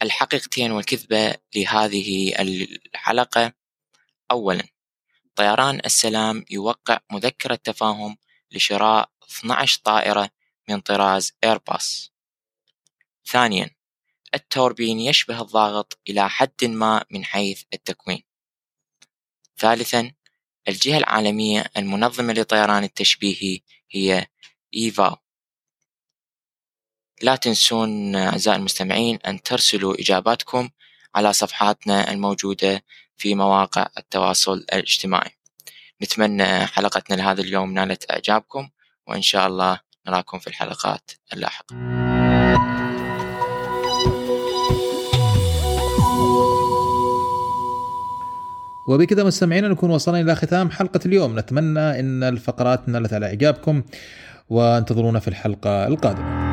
الحقيقتين والكذبة لهذه الحلقة أولا طيران السلام يوقع مذكرة تفاهم لشراء 12 طائرة من طراز إيرباص ثانيا التوربين يشبه الضاغط إلى حد ما من حيث التكوين. ثالثا الجهة العالمية المنظمة لطيران التشبيهي هي إيفا. لا تنسون أعزائي المستمعين أن ترسلوا إجاباتكم على صفحاتنا الموجودة في مواقع التواصل الاجتماعي. نتمنى حلقتنا لهذا اليوم نالت إعجابكم وإن شاء الله نراكم في الحلقات اللاحقة.
وبكذا مستمعينا نكون وصلنا إلى ختام حلقة اليوم. نتمنى إن الفقرات نالت على إعجابكم وانتظرونا في الحلقة القادمة.